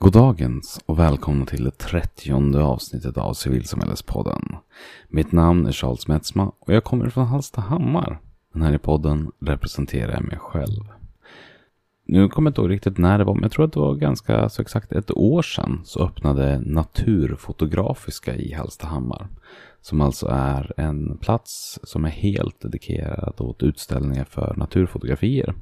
Goddagens och välkomna till det trettionde avsnittet av Civilsamhällespodden. Mitt namn är Charles Metzma och jag kommer från Hallstahammar. Men här i podden representerar jag mig själv. Nu kommer jag inte ihåg riktigt när det var, men jag tror att det var ganska så exakt ett år sedan så öppnade Naturfotografiska i Hallstahammar. Som alltså är en plats som är helt dedikerad åt utställningar för naturfotografier.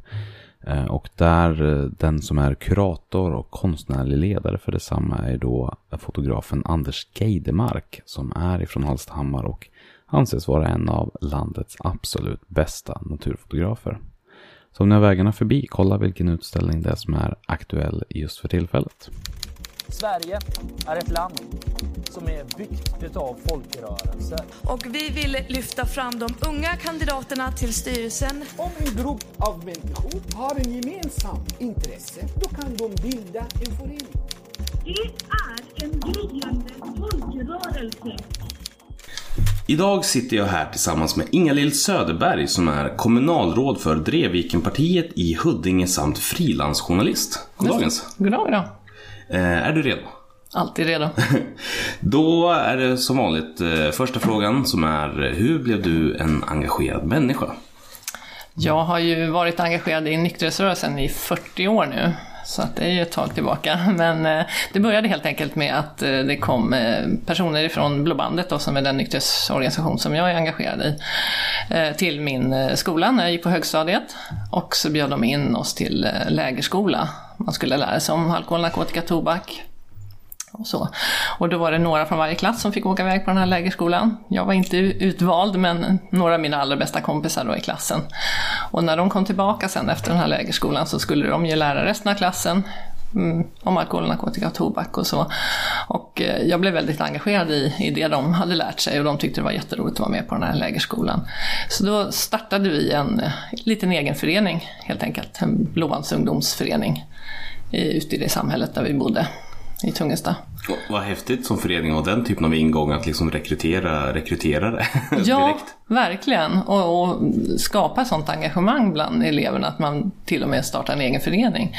Eh, och där eh, den som är kurator och konstnärlig ledare för detsamma är då fotografen Anders Geidemark som är ifrån Hallstahammar och anses vara en av landets absolut bästa naturfotografer. Så om ni har vägarna förbi, kolla vilken utställning det är som är aktuell just för tillfället. Sverige är ett land som är byggt av folkrörelser. Och vi vill lyfta fram de unga kandidaterna till styrelsen. Om en grupp av människor har en gemensam intresse, då kan de bilda en förening. Det är en gryende folkrörelse. Idag sitter jag här tillsammans med Inga-Lill Söderberg som är kommunalråd för Drevvikenpartiet i Huddinge samt frilansjournalist. Goddagens! Goddag, goddag. Eh, är du redo? Alltid redo. Då är det som vanligt eh, första frågan som är hur blev du en engagerad människa? Jag har ju varit engagerad i nykterhetsrörelsen i 40 år nu. Så att det är ju ett tag tillbaka. Men eh, det började helt enkelt med att eh, det kom eh, personer ifrån Blåbandet, då, som är den nykterhetsorganisation som jag är engagerad i, till min skola när jag gick på högstadiet. Och så bjöd de in oss till lägerskola. Man skulle lära sig om alkohol, narkotika, tobak, och så. Och då var det några från varje klass som fick åka iväg på den här lägerskolan. Jag var inte utvald, men några av mina allra bästa kompisar då i klassen. Och när de kom tillbaka sen efter den här lägerskolan så skulle de ju lära resten av klassen mm, om alkohol, narkotika och tobak och så. Och eh, jag blev väldigt engagerad i, i det de hade lärt sig och de tyckte det var jätteroligt att vara med på den här lägerskolan. Så då startade vi en eh, liten egen förening helt enkelt, en Blåbandsungdomsförening ute i det samhället där vi bodde i Tungesta. Vad häftigt som förening och den typen av ingång att liksom rekrytera rekryterare Ja, direkt. Verkligen. Och, och skapa sånt engagemang bland eleverna att man till och med startar en egen förening.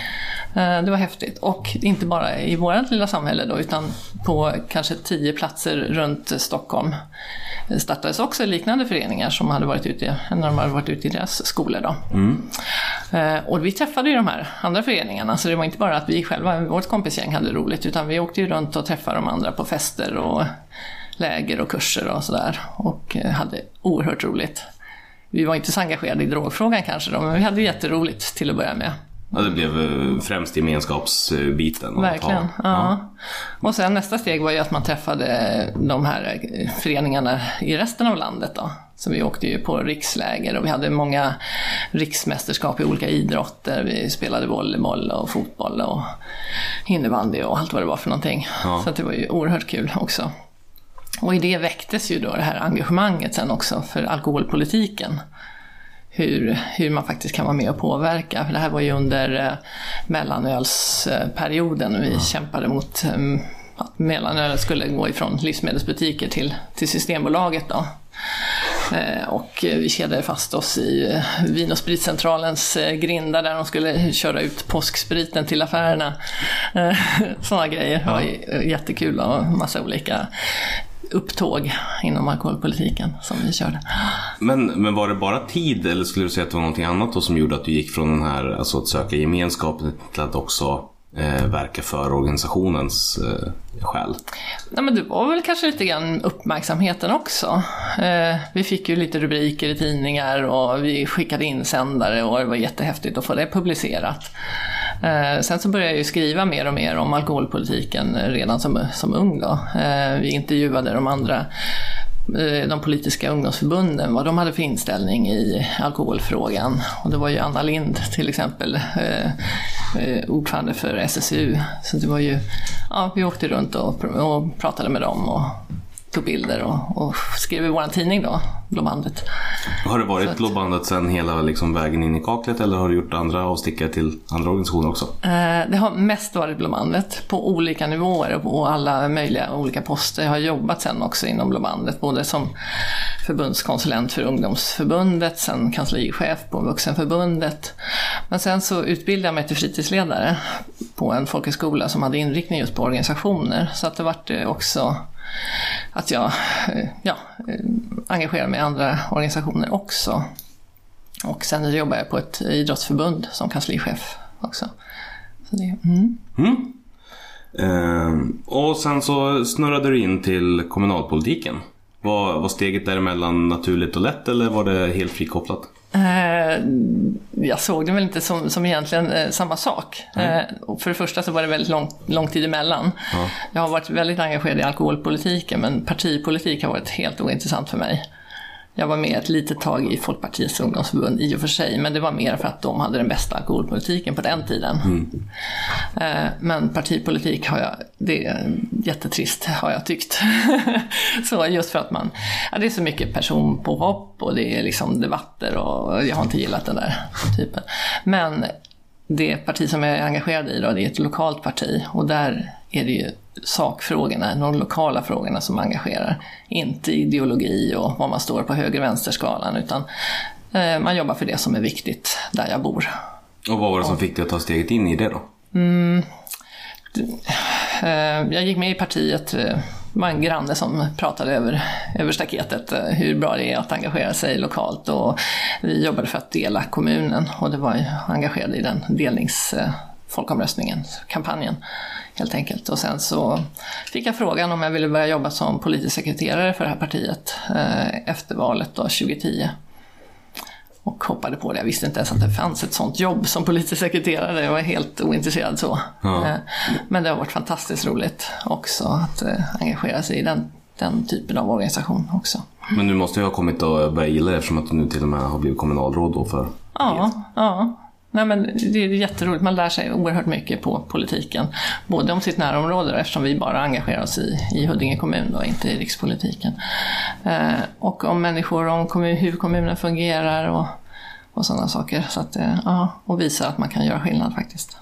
Eh, Det var häftigt. Och inte bara i vårt lilla samhälle då, utan på kanske tio platser runt Stockholm startades också liknande föreningar som hade varit ute, när de hade varit ute i deras skolor. Då. Eh, Och vi träffade ju de här andra föreningarna, så det var inte bara att vi själva, vårt kompisgäng, hade roligt, utan vi åkte ju runt och träffade de andra på fester och läger och kurser och sådär. Och eh, hade oerhört roligt. Vi var inte så engagerade i drogfrågan kanske då, men vi hade jätteroligt till att börja med. Ja, det blev eh, främst gemenskapsbiten. Verkligen. ta- Ja. Och sen nästa steg var ju att man träffade de här eh, föreningarna i resten av landet då. Så vi åkte ju på riksläger och vi hade många riksmästerskap i olika idrotter. Vi spelade volleyboll och fotboll och innebandy och allt vad det var för någonting. Ja. Så det var ju oerhört kul också. Och i det väcktes ju då det här engagemanget sen också för alkoholpolitiken hur, hur man faktiskt kan vara med och påverka. För det här var ju under eh, mellanölsperioden. Vi kämpade mot eh, att mellanölet skulle gå ifrån livsmedelsbutiker till, till Systembolaget. Då. Eh, Och vi kedjade fast oss i eh, Vin och spritcentralens grindar där de skulle köra ut påskspriten till affärerna. Sådana grejer. Det var jättekul och massa olika upptåg inom alkoholpolitiken som vi körde. Men, men var det bara tid eller skulle du säga att det var någonting annat då som gjorde att du gick från den här, alltså att söka gemenskapen till att också eh, verka för organisationens eh, själ? Nej, men det var väl kanske lite grann uppmärksamheten också. Eh, vi fick ju lite rubriker i tidningar och vi skickade insändare och det var jättehäftigt att få det publicerat. Eh, sen så började jag ju skriva mer och mer om alkoholpolitiken eh, redan som, som ung. Då. Eh, vi intervjuade de andra eh, de politiska ungdomsförbunden, vad de hade för inställning i alkoholfrågan. Och det var ju Anna Lind till exempel, eh, eh, ordförande för SSU. Så det var ju, ja, vi åkte runt och, pr- och pratade med dem och tog bilder och, och skrev i vår tidning då, Blåbandet. Har det varit att- Blåbandet sedan hela liksom, vägen in i kaklet eller har du gjort andra avstickare till andra organisationer också? Eh, Det har mest varit Blåbandet på olika nivåer och på alla möjliga olika poster. Jag har jobbat sen också inom Blåbandet, både som förbundskonsulent för ungdomsförbundet, sen kanslichef på Vuxenförbundet. Men sen så utbildade jag mig till fritidsledare på en folkhögskola som hade inriktning just på organisationer. Så att det vart eh, också att jag eh, ja, eh, engagerar mig i andra organisationer också. Och sen jobbar jag på ett idrottsförbund som kanslichef också. Så det, mm. mm. Ehm, och sen så snurrade du in till kommunalpolitiken. Var, var steget däremellan naturligt och lätt eller var det helt frikopplat? Eh, jag såg det väl inte som, som egentligen eh, samma sak. Och för det första så var det väldigt lång, lång tid emellan. Jag har varit väldigt engagerad i alkoholpolitiken men partipolitik har varit helt ointressant för mig. Jag var med ett litet tag i Folkpartiets ungdomsförbund i och för sig, men det var mer för att de hade den bästa alkoholpolitiken på den tiden. Eh, Men partipolitik har jag, det är jättetrist har jag tyckt. så just för att man, ja, det är så mycket personpåhopp och det är liksom debatter och jag har inte gillat den där typen. Men det parti som jag är engagerad i då, det är ett lokalt parti och där är det ju sakfrågorna, de lokala frågorna som engagerar. Inte ideologi och var man står på höger-vänster-skalan utan eh, man jobbar för det som är viktigt där jag bor. Och vad var det som fick dig att ta steget in i det då? Eh, Jag gick med i partiet, eh, det var en granne som pratade över, över staketet eh, hur bra det är att engagera sig lokalt och vi jobbade för att dela kommunen och det var ju engagerad i den delningsfolkomröstningen, kampanjen helt enkelt. Och sen så fick jag frågan om jag ville börja jobba som politisk sekreterare för det här partiet eh, efter valet då, 2010 och hoppade på det. Jag visste inte ens att det fanns ett sånt jobb som politisk sekreterare. Jag var helt ointresserad så. Ja. Eh, Men det har varit fantastiskt roligt också att eh, engagera sig i den, den typen av organisation också. Men du måste ju ha kommit att börja gilla det eftersom att du nu till och med har blivit kommunalråd då för Ja, ja. Nej, men det är jätteroligt. Man lär sig oerhört mycket på politiken. Både om sitt närområde, då, eftersom vi bara engagerar oss i, i Huddinge kommun och inte i rikspolitiken. Eh, och om människor, om kommun, hur kommunen fungerar och, och sådana saker. Så att, eh, ja, och visa att man kan göra skillnad faktiskt.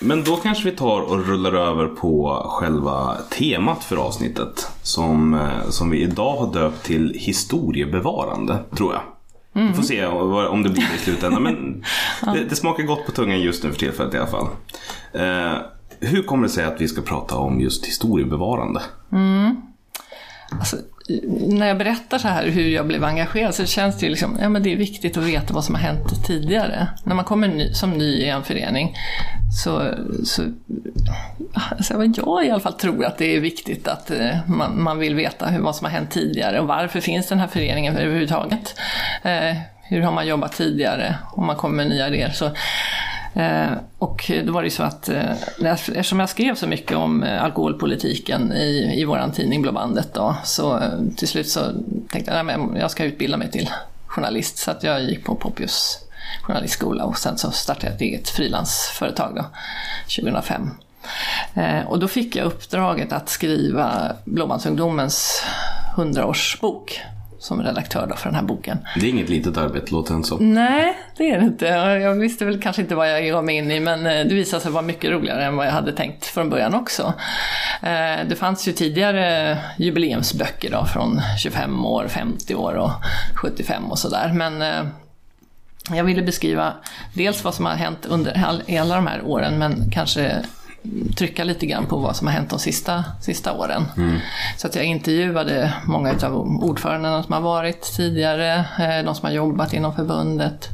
Men då kanske vi tar och rullar över på själva temat för avsnittet. Som, eh, som vi idag har döpt till historiebevarande, tror jag. Vi får se om det blir det i slutändan. Men det, det smakar gott på tungan just nu för tillfället i alla fall. Eh, hur kommer det sig att vi ska prata om just historiebevarande? Alltså, när jag berättar så här hur jag blev engagerad så känns det ju liksom, ja men det är viktigt att veta vad som har hänt tidigare. När man kommer ny, som ny i en förening så, så alltså jag i alla fall tror att det är viktigt att eh, man, man vill veta hur, vad som har hänt tidigare och varför finns den här föreningen överhuvudtaget. Eh, hur har man jobbat tidigare om man kommer med nya idéer. Så, Eh, och då var det ju så att eh, eftersom jag skrev så mycket om eh, alkoholpolitiken i, i våran tidning Blåbandet då, så eh, till slut så tänkte jag att jag ska utbilda mig till journalist. Så att jag gick på Poppius journalistskola och sen så startade jag ett eget frilansföretag då, 2005. Eh, och då fick jag uppdraget att skriva Blåbandsungdomens 100-årsbok som redaktör då för den här boken. Det är inget litet arbete, låter det så. Nej, det är det inte. Jag visste väl kanske inte vad jag gav mig in i, men eh, det visade sig vara mycket roligare än vad jag hade tänkt från början också. Eh, Det fanns ju tidigare jubileumsböcker då, från 25 år, 50 år och 75 och sådär, men eh, jag ville beskriva dels vad som har hänt under alla de här åren, men kanske trycka lite grann på vad som har hänt de sista, sista åren. Så att jag intervjuade många av ordförandena som har varit tidigare, eh, de som har jobbat inom förbundet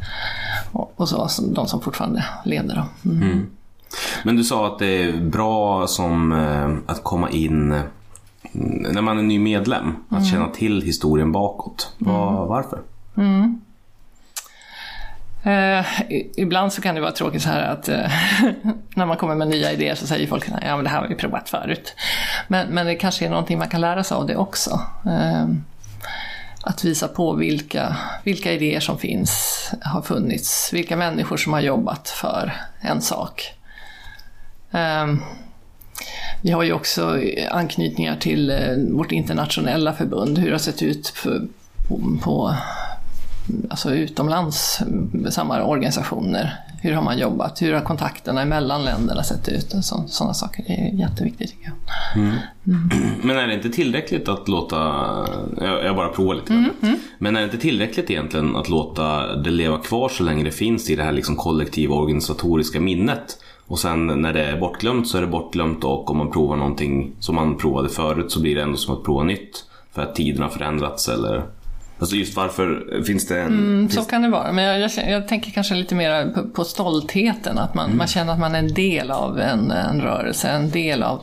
och, så, de som fortfarande leder. Då. Mm. Men du sa att det är bra som eh, att komma in mm, när man är ny medlem. Att känna till historien bakåt. Var, varför? Eh, ibland så kan det vara tråkigt så här att eh, när man kommer med nya idéer så säger folk ja men det här har vi provat förut. Men, men det kanske är någonting man kan lära sig av det också. Eh, att visa på vilka, vilka idéer som finns, har funnits, vilka människor som har jobbat för en sak. Eh, Vi har ju också anknytningar till eh, vårt internationella förbund, hur det har sett ut på, på alltså utomlands, samma organisationer. Hur har man jobbat? Hur har kontakterna mellan länderna sett ut? Sådana saker är jätteviktigt tycker jag. Men är det inte tillräckligt att låta, jag, jag bara provar lite grann. Men är det inte tillräckligt egentligen att låta det leva kvar så länge det finns i det här liksom kollektiva organisatoriska minnet? Och sen när det är bortglömt så är det bortglömt och om man provar någonting som man provade förut så blir det ändå som att prova nytt. För att tiden har förändrats eller Alltså just varför finns det en... Mm, så kan det vara, men jag, jag, jag tänker kanske lite mer på, på stoltheten, att man, man känner att man är en del av en, en rörelse, en del av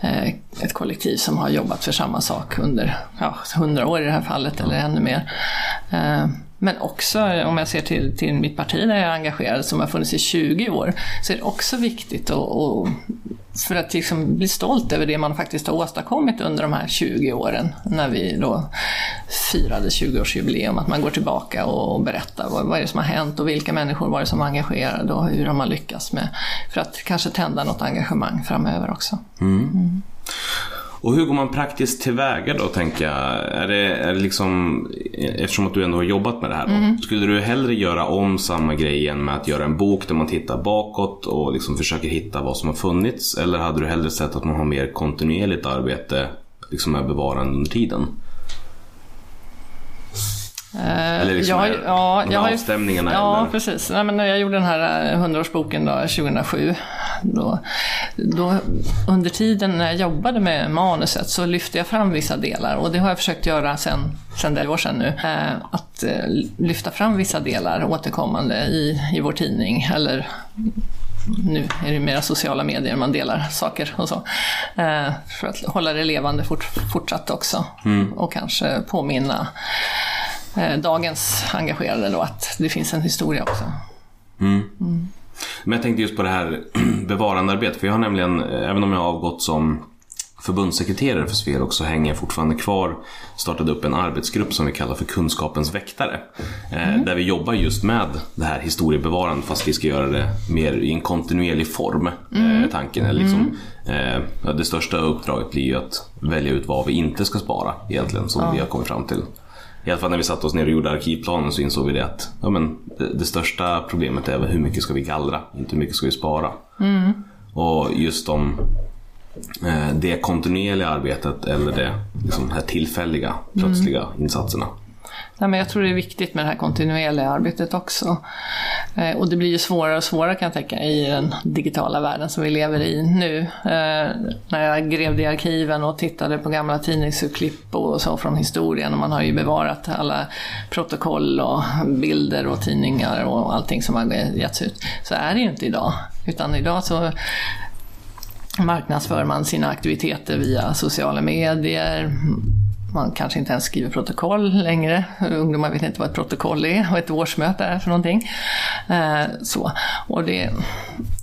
eh, ett kollektiv som har jobbat för samma sak under ja, 100 år i det här fallet, eller ännu mer. Eh, men också om jag ser till, till mitt parti där jag är engagerad, som har funnits i 20 år, så är det också viktigt att, att för att liksom bli stolt över det man faktiskt har åstadkommit under de här 20 åren, när vi då firade 20-årsjubileum, att man går tillbaka och berättar vad, vad är det som har hänt och vilka människor var det som var engagerade och hur har man lyckats med, för att kanske tända något engagemang framöver också. Mm. Och hur går man praktiskt tillväga då, tänker jag? Är det, är det liksom, eftersom att du ändå har jobbat med det här då, Mm. skulle du hellre göra om samma grej igen med att göra en bok där man tittar bakåt och liksom försöker hitta vad som har funnits? Eller hade du hellre sett att man har mer kontinuerligt arbete liksom med bevarande under tiden? Eller liksom jag, är- ja, de här avstämningarna, Ja, eller? precis. Nej, men när jag gjorde den här eh, 100-årsboken då, 2007, då, då, under tiden när jag jobbade med manuset så lyfte jag fram vissa delar och det har jag försökt göra sen, sen det år sedan nu. Eh, att eh, lyfta fram vissa delar återkommande i, i vår tidning eller nu är det mera sociala medier man delar saker och så. Eh, för att hålla det levande fort, fortsatt också. Och kanske påminna eh, dagens engagerade då att det finns en historia också. Men jag tänkte just på det här bevarandearbetet. För jag har nämligen, eh, även om jag har avgått som förbundssekreterare för Sverok så hänger jag fortfarande kvar. Startade upp en arbetsgrupp som vi kallar för Kunskapens väktare. Eh, Där vi jobbar just med det här historiebevarandet fast vi ska göra det mer i en kontinuerlig form. Eh, tanken är liksom, eh, ja, det största uppdraget blir ju att välja ut vad vi inte ska spara egentligen som vi har kommit fram till. I alla fall när vi satte oss ner och gjorde arkivplanen så insåg vi det att ja, men det, det största problemet är väl hur mycket ska vi gallra, inte hur mycket ska vi spara. Och just om eh, det kontinuerliga arbetet eller det liksom, här tillfälliga, plötsliga insatserna. Nej, men jag tror det är viktigt med det här kontinuerliga arbetet också. Eh, och det blir ju svårare och svårare kan jag tänka i den digitala världen som vi lever i nu. Eh, när jag grävde i arkiven och tittade på gamla tidningsurklipp och så från historien och man har ju bevarat alla protokoll och bilder och tidningar och allting som har getts ut. Så är det ju inte idag. Utan idag så marknadsför man sina aktiviteter via sociala medier. Man kanske inte ens skriver protokoll längre. Ungdomar vet inte vad ett protokoll är och ett årsmöte är för någonting. Eh, så. Och det,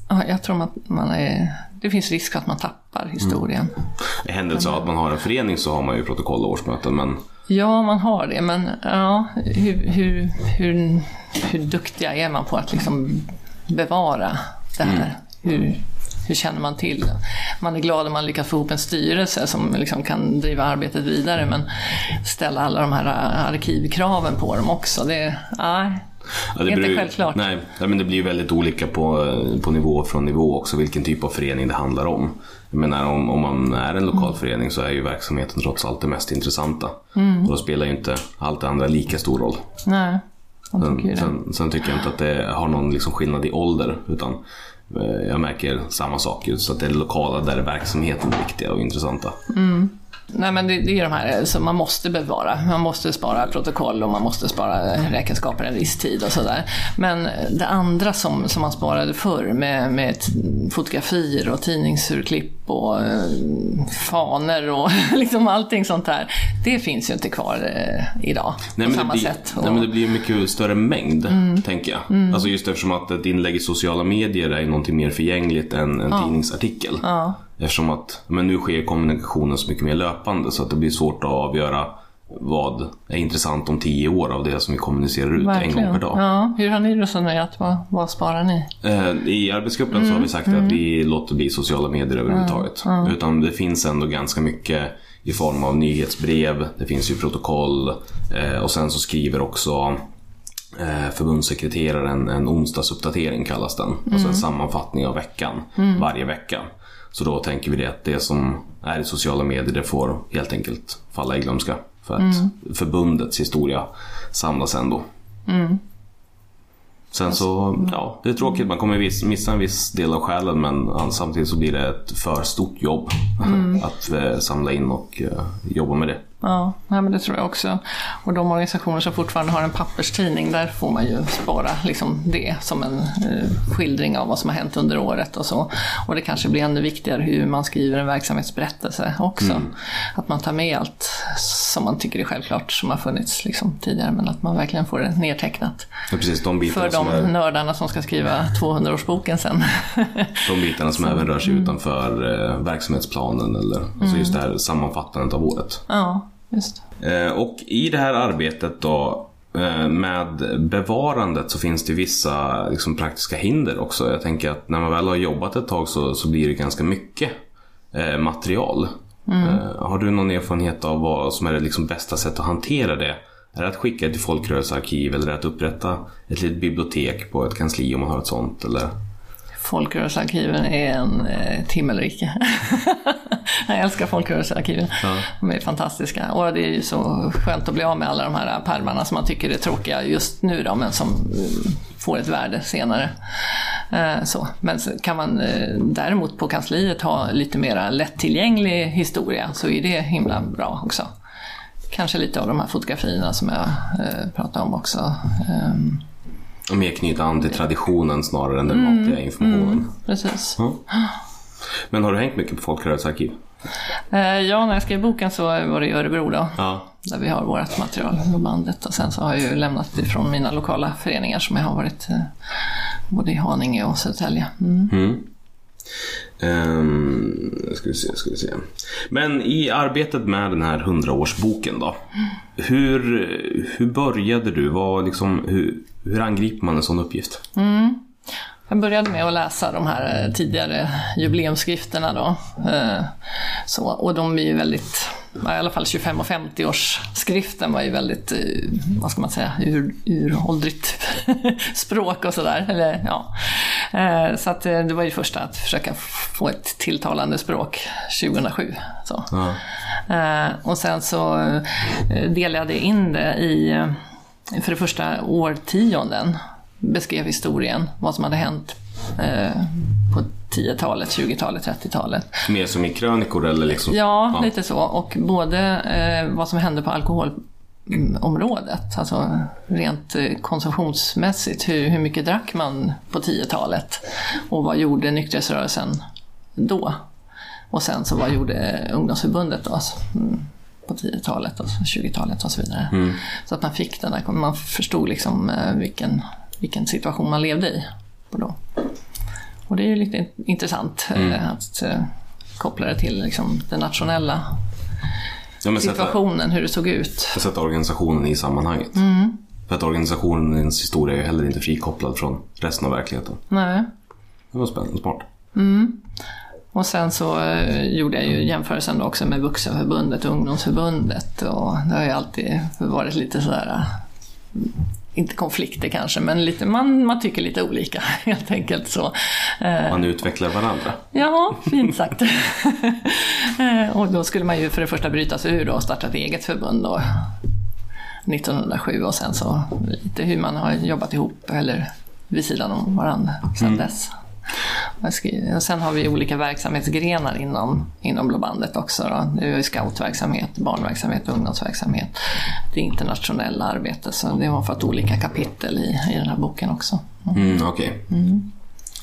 ja, jag tror att man är, det finns risk att man tappar historien. I händelse av att man har en förening så har man ju protokoll och årsmöten men Ja, man har det, men ja, hur, hur, hur, hur duktiga är man på att liksom bevara det här? Hur, hur känner man till? Man är glad om man lyckas få ihop en styrelse som liksom kan driva arbetet vidare, men ställa alla de här arkivkraven på dem också, det, nej, Ja, det är inte självklart. Nej, men det blir väldigt olika på, på nivå från nivå också vilken typ av förening det handlar om. Jag menar om, om man är en lokal förening så är ju verksamheten trots allt det mest intressanta. Mm. Och då spelar ju inte allt det andra lika stor roll. nej. Man tycker Sen, sen, sen tycker jag inte att det har någon liksom skillnad i ålder utan eh, Eh, jag märker samma sak så att det är lokala där verksamheten är viktiga och intressanta. Mm. Nej men det, det är de här som man måste bevara. Man måste spara protokoll och man måste spara räkenskaper en viss tid och sådär. Men det andra som, som man sparade förr med, med fotografier och tidningsurklipp och eh, faner och liksom allting sånt där. Det finns ju inte kvar eh, idag på men samma blir, sätt. Nej, Och- men det blir ju mycket större mängd, Mm. tänker jag. Alltså just eftersom att ett inlägg i sociala medier är någonting mer förgängligt än en tidningsartikel. Ja. Eftersom att men nu sker kommunikationen så mycket mer löpande så att det blir svårt att avgöra vad är intressant om tio år av det som vi kommunicerar ut en gång per dag. Ja, hur har ni resonerat? Vad, vad sparar ni? Eh, I arbetsgruppen så har vi sagt att vi låter bli sociala medier överhuvudtaget. Utan det finns ändå ganska mycket i form av nyhetsbrev, det finns ju protokoll eh, och sen så skriver också eh, förbundssekreteraren en onsdagsuppdatering kallas den. Alltså en sammanfattning av veckan varje vecka. Så då tänker vi det att det som är i sociala medier det får helt enkelt falla i glömska. För att förbundets historia samlas ändå. Sen så, ja, det är tråkigt. Man kommer missa en viss del av själen men samtidigt så blir det ett för stort jobb att eh, samla in och eh, jobba med det. Ja, men det tror jag också. Och de organisationer som fortfarande har en papperstidning, där får man ju spara liksom det som en eh, skildring av vad som har hänt under året och så. Och det kanske blir ännu viktigare hur man skriver en verksamhetsberättelse också. Att man tar med allt som man tycker är självklart som har funnits liksom, tidigare, men att man verkligen får det nedtecknat. Ja, precis, de För de är, nördarna som ska skriva 200-årsboken sen. de bitarna som även rör sig utanför eh, verksamhetsplanen eller alltså just det här sammanfattandet av året. ja, och i det här arbetet då eh, med bevarandet så finns det vissa liksom, praktiska hinder också. Jag tänker att när man väl har jobbat ett tag så, så blir det ganska mycket eh, material. Eh, har du någon erfarenhet av vad som är det liksom bästa sättet att hantera det? Är det att skicka till folkrörelsearkiv eller är det att upprätta ett litet bibliotek på ett kansli om man har ett sånt? Eller? Folkrörelsearkiven är en eh, ett himmelrike. jag älskar folkrörelsearkiven. De är fantastiska. Och det är ju så skönt att bli av med alla de här pärmarna som man tycker är tråkiga just nu då, men som eh, får ett värde senare. Eh, Så. Men så kan man eh, däremot på kansliet ha lite mer lättillgänglig historia så är det himla bra också. Kanske lite av de här fotografierna som jag eh, pratade om också. Ehm, Och mer knyta an till traditionen snarare än den matliga informationen. Precis. Ja. Men har du hängt mycket på folkrörelsearkiv? Eh, Ja, när jag skrev boken så var det i Örebro då. Ja. Där vi har vårt material på bandet. Och sen så har jag ju lämnat det från mina lokala föreningar som jag har varit eh, både i Haninge och Södertälje. Mm. Mm. Ehm, ska vi se, ska vi se. Men i arbetet med den här 100-årsboken då. Hur, hur började du? Vad, liksom, hur, hur angriper man en sån uppgift? Jag började med att läsa de här eh, tidigare jubileumsskrifterna då. Eh, Så, och de är ju väldigt, i alla fall 25 och 50-årsskriften var ju väldigt, eh, vad ska man säga, ur, uråldrigt språk och sådär. Ja. Så att det var ju första att försöka få ett tilltalande språk 2007. Så. Ja. Och sen så delade jag in det i, för det första, årtionden. Beskrev historien, vad som hade hänt eh, på 10-talet, 20-talet, 30-talet. Mer som i krönikor eller liksom? Ja, lite så. Och både eh, vad som hände på alkoholområdet, alltså rent eh, konsumtionsmässigt, hur, hur mycket drack man på 10-talet? Och vad gjorde nykterhetsrörelsen då? Och sen så vad gjorde ungdomsförbundet då? Så, mm, på 10-talet och 20-talet och så vidare. Så att man fick den där, man förstod liksom eh, vilken, vilken situation man levde i. På då. Och det är ju lite in- intressant eh, att eh, koppla det till liksom, den nationella ja, men sätta, situationen, hur det såg ut. sätta organisationen i sammanhanget. För att organisationens historia är ju heller inte frikopplad från resten av verkligheten. Nej. Det var spännande, smart. Och sen så eh, gjorde jag ju jämförelsen också med Vuxenförbundet och Ungdomsförbundet. Och det har ju alltid varit lite sådär, eh, inte konflikter kanske, men lite, man, man tycker lite olika helt enkelt. Så. Eh, Man utvecklar varandra. Ja, fint sagt. Och då skulle man ju för det första bryta sig ur och starta ett eget förbund då, 1907 och sen så lite hur man har jobbat ihop eller vid sidan om varandra sedan dess. Och sen har vi olika verksamhetsgrenar inom, inom Blå bandet också. Då. Det är scoutverksamhet, barnverksamhet, ungdomsverksamhet. Det internationella arbetet, så det har fått olika kapitel i, i den här boken också. Mm, Okej.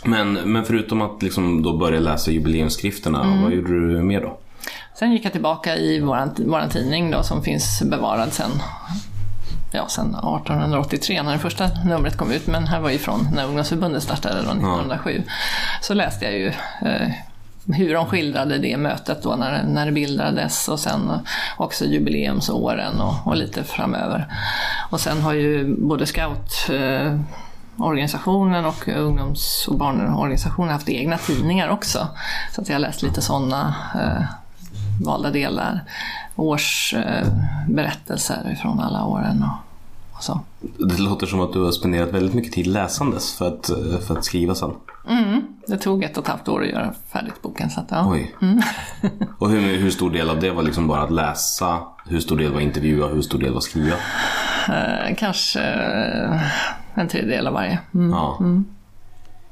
Men, men förutom att liksom då börja läsa jubileumsskrifterna, vad gjorde du mer då? Sen gick jag tillbaka i våran tidning då, som finns bevarad sen, ja, sen 1883 när det första numret kom ut, men här var ju från när ungdomsförbundet startade då, 1907. Så läste jag ju eh, hur de skildrade det mötet då när, när det bildades och sen också jubileumsåren och, och lite framöver. Och sen har ju både scout eh, organisationen och ungdoms och barnorganisationen haft egna tidningar också. Så att jag har läst lite sådana eh, valda delar. Årsberättelser eh, från alla åren och, och, så. Det låter som att du har spenderat väldigt mycket tid läsandes för att, för att skriva sen. Mm, det tog ett och ett halvt år att göra färdigt boken. Så att, ja. Oj. Mm. och hur, hur stor del av det var liksom bara att läsa? Hur stor del var intervjua? Hur stor del var skriva? Eh, kanske en tredjedel av varje. Mm. Ja. Mm.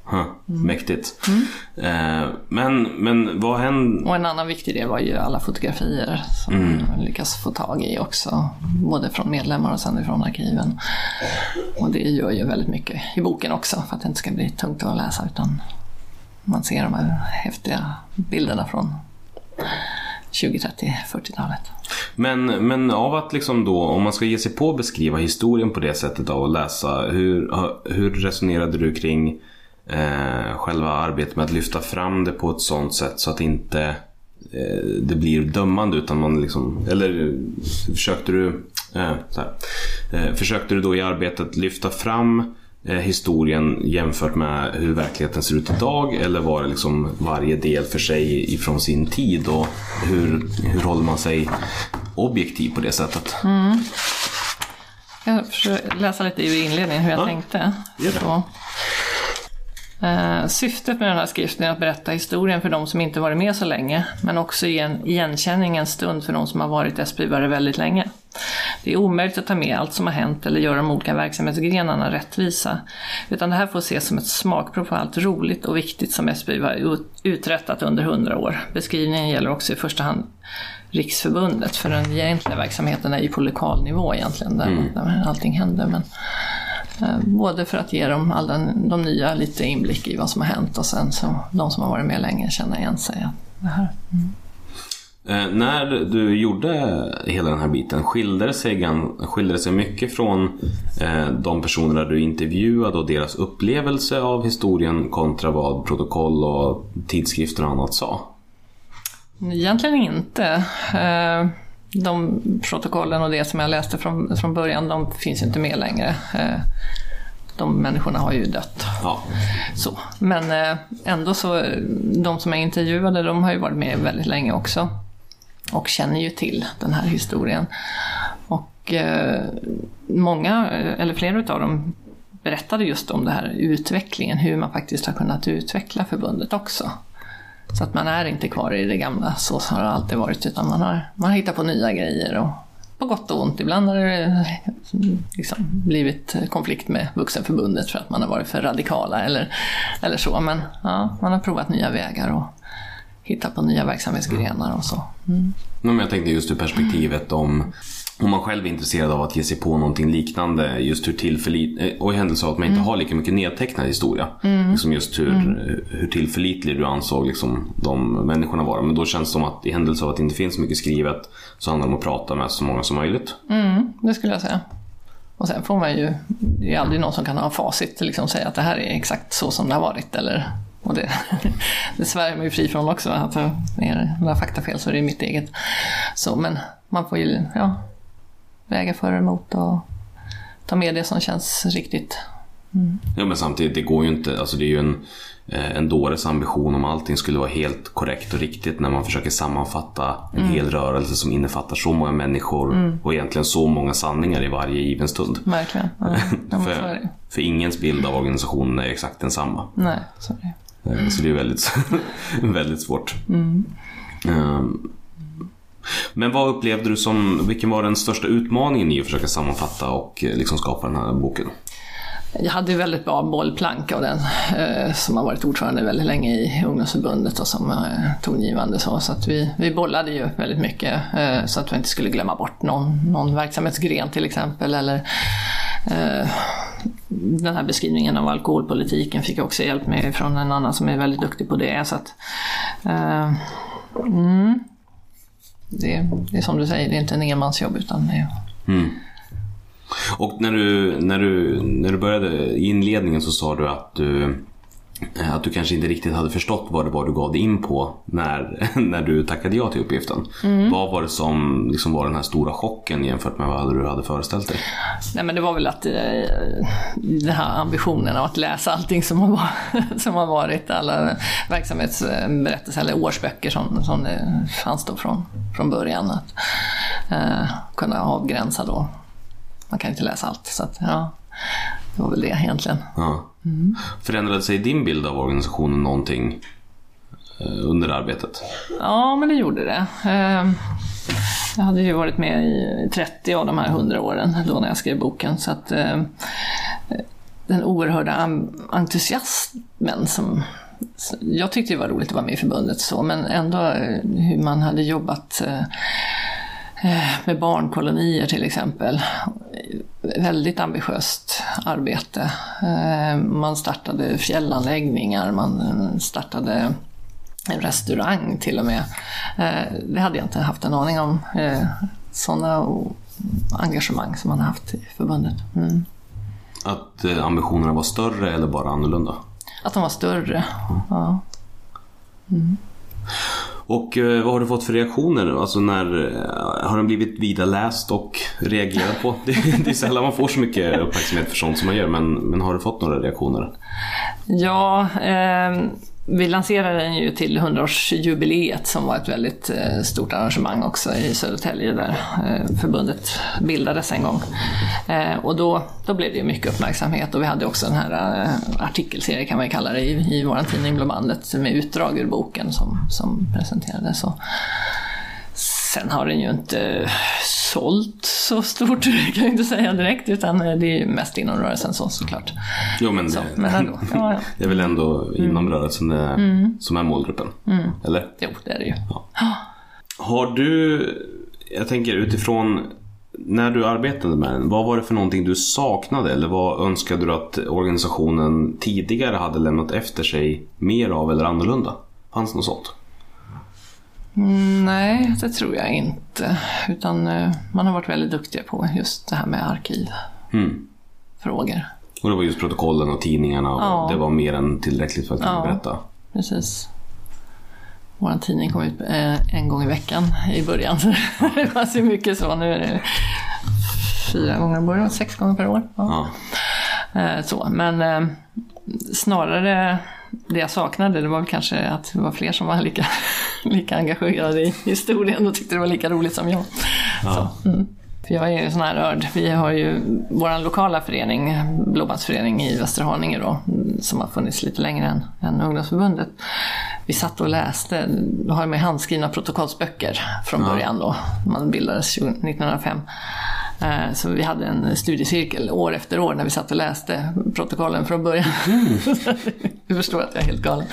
Huh, mäktigt. Mm. Eh, men, men vad hände? Och en annan viktig del var ju alla fotografier som mm. lyckas få tag i också. Både från medlemmar och sen från arkiven. Och det gör ju väldigt mycket i boken också för att det inte ska bli tungt att läsa utan man ser de här häftiga bilderna från 20, 30, 40-talet. Men, men av att liksom då, om man ska ge sig på att beskriva historien på det sättet av att läsa, hur, hur resonerade du kring eh, själva arbetet med att lyfta fram det på ett sånt sätt så att inte eh, det blir dömande utan man liksom, eller försökte du, eh, eh, försökte du då i arbetet lyfta fram eh, historien jämfört med hur verkligheten ser ut idag eller var det liksom varje del för sig ifrån sin tid och hur, hur håller man sig objektiv på det sättet? Mm. Jag försöker läsa lite i inledningen hur jag ja, tänkte. Så. Eh, syftet med den här skriften är att berätta historien för de som inte varit med så länge, men också ge en igenkänning en stund för de som har varit SPU-are väldigt länge. Det är omöjligt att ta med allt som har hänt eller göra de olika verksamhetsgrenarna rättvisa, utan det här får ses som ett smakprov på allt roligt och viktigt som SPU har uträttat under hundra år. Beskrivningen gäller också i första hand Riksförbundet, för den egentliga verksamheten är ju på lokal nivå egentligen, där, mm. allting händer. Men både för att ge dem alla de nya lite inblick i vad som har hänt och sen så de som har varit med länge känner igen sig. Det här. Mm. Eh, när du gjorde hela den här biten, skilde det sig, skilde det sig mycket från eh, de personerna du intervjuade och deras upplevelse av historien kontra vad protokoll och tidskrifter och annat sa? Egentligen inte. Eh, de protokollen och det som jag läste från, från början, de finns inte med längre. Eh, de människorna har ju dött. Ja. Så. Men eh, ändå så, de som är intervjuade, de har ju varit med väldigt länge också. Och känner ju till den här historien. Och eh, många, eller flera utav dem, berättade just om den här utvecklingen, hur man faktiskt har kunnat utveckla förbundet också. Så att man är inte kvar i det gamla, så har det alltid varit, utan man har, man har hittat på nya grejer. Och på gott och ont. Ibland har det liksom blivit konflikt med Vuxenförbundet för att man har varit för radikala eller, eller så. Men ja, man har provat nya vägar och hittat på nya verksamhetsgrenar och så. Mm. Men jag tänkte just ur perspektivet om om man själv är intresserad av att ge sig på någonting liknande just hur tillförlit eh, och i händelse av att man inte mm. har lika mycket nedtecknad historia. Mm. Liksom just hur, mm. hur tillförlitlig du ansåg liksom, de människorna vara. Men då känns det som att i händelse av att det inte finns mycket skrivet så handlar det om att prata med så många som möjligt. Mm, det skulle jag säga. Och sen får man ju, det är aldrig någon som kan ha facit och liksom säga att det här är exakt så som det har varit. Eller, och det, det svär man ju fri från också. Att är det några faktafel så är det mitt eget. Så, men man får ju, ja, väga för och emot och ta med det som känns riktigt. Mm. Ja men samtidigt, det går ju inte, alltså det är ju en, eh, en dåres ambition om allting skulle vara helt korrekt och riktigt när man försöker sammanfatta en mm. hel rörelse som innefattar så många människor mm. och egentligen så många sanningar i varje given stund. Verkligen. Ja, för, för ingens bild av organisationen är exakt densamma. Nej, så är det. Eh, så det är väldigt, väldigt svårt. Um, men vad upplevde du som, vilken var den största utmaningen i att försöka sammanfatta och eh, liksom skapa den här boken? Jag hade väldigt bra bollplank av den eh, som har varit ordförande väldigt länge i ungdomsförbundet och som eh, tongivande så. Så att vi, vi bollade ju väldigt mycket eh, så att vi inte skulle glömma bort någon, någon verksamhetsgren till exempel. Eller, den här beskrivningen av alkoholpolitiken fick jag också hjälp med från en annan som är väldigt duktig på det. Så att, mm, det, det är som du säger, det är inte en enmansjobb utan det är... Mm. Och när du, när, du, när du började i inledningen så sa du att du att du kanske inte riktigt hade förstått vad det var du gav dig in på när, när du tackade ja till uppgiften. Vad var det som liksom var den här stora chocken jämfört med vad du hade föreställt dig? Nej men det var väl att eh, den här ambitionen av att läsa allting som har, som har varit, alla verksamhetsberättelser eller årsböcker som, som det fanns då från, från början. Att eh, kunna avgränsa då. Man kan inte läsa allt. Så att, ja, det var väl det egentligen. Ja. Mm. Förändrade sig din bild av organisationen någonting eh, under arbetet? Ja, men det gjorde det. Ehm, jag hade ju varit med i 30 av de här 100 åren då när jag skrev boken. Så att eh, den oerhörda entusiasmen som jag tyckte det var roligt att vara med i förbundet så, men ändå eh, hur man hade jobbat med barnkolonier till exempel. Väldigt ambitiöst arbete. Eh, Man startade fjällanläggningar, man eh, startade en restaurang till och med. Eh, Det hade jag inte haft en aning om. Sådana engagemang som man har haft i förbundet. Mm. Att eh, ambitionerna var större eller bara annorlunda? Att de var större. Ja. Och eh, vad har du fått för reaktioner? Alltså när, eh, har den blivit vida läst och reagerat på? Det, det är sällan man får så mycket uppmärksamhet för sånt som man gör, men, men har du fått några reaktioner? Ja, eh, vi lanserade den ju till 100-årsjubileet som var ett väldigt eh, stort arrangemang också i Södertälje där eh, förbundet bildades en gång. Eh, och då, då blev det ju mycket uppmärksamhet och vi hade också den här artikelserien artikelserie kan man ju kalla det i, i vår tidning Blå bandet med utdrag ur boken som, som presenterades. Så. Sen har den ju inte sålt så stort, kan jag inte säga direkt, utan det är mest inom rörelsen så såklart. Jo, men, Så, det, men ändå. Ja, ja. det är väl ändå inom rörelsen det, som är målgruppen? Eller? Jo, det är det ju. Har du, jag tänker utifrån när du arbetade med den, vad var det för någonting du saknade eller vad önskade du att organisationen tidigare hade lämnat efter sig mer av eller annorlunda? Fanns det något sånt? Mm, Nej, det tror jag inte. Utan eh, man har varit väldigt duktiga på just det här med arkivfrågor. Mm. Och det var just protokollen och tidningarna och Ja. det var mer än tillräckligt för att kunna Ja. berätta. Precis. Vår tidning kom ut eh, en gång i veckan i början. Så det fanns ju mycket så. Nu är det fyra gånger om året, sex gånger per år. Ja. Eh, Så, men snarare det jag saknade det var väl kanske att det var fler som var lika, lika engagerade i historien och tyckte det var lika roligt som jag. Så, mm. För jag är ju sån här nörd. Vi har ju vår lokala förening, Blåbandsförening i Västerhaninge då, som har funnits lite längre än, än ungdomsförbundet. Vi satt och läste, då har jag med handskrivna protokollsböcker från början då. Man bildades 20- 1905. Eh, Så vi hade en studiecirkel år efter år när vi satt och läste protokollen från början. du förstår att jag är helt galen.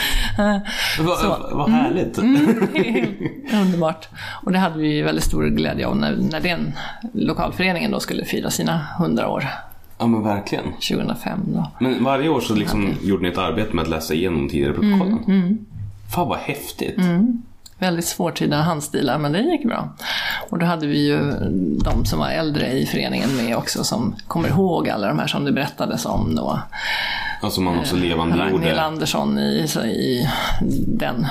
Vad, vad härligt! det är helt underbart. Och det hade vi väldigt stor glädje av när, när den lokalföreningen då skulle fira sina 100 år, Ja men verkligen. 2005 då. Men varje år så liksom gjorde ni ett arbete med att läsa igenom tidigare protokollen. Mm, Fan vad häftigt. Väldigt svårtydda handstilar, men det gick bra. Och då hade vi ju de som var äldre i föreningen med också, som kommer ihåg alla de här som det berättades om då. Alltså man också levande Ragnhild gjorde. Andersson i, i den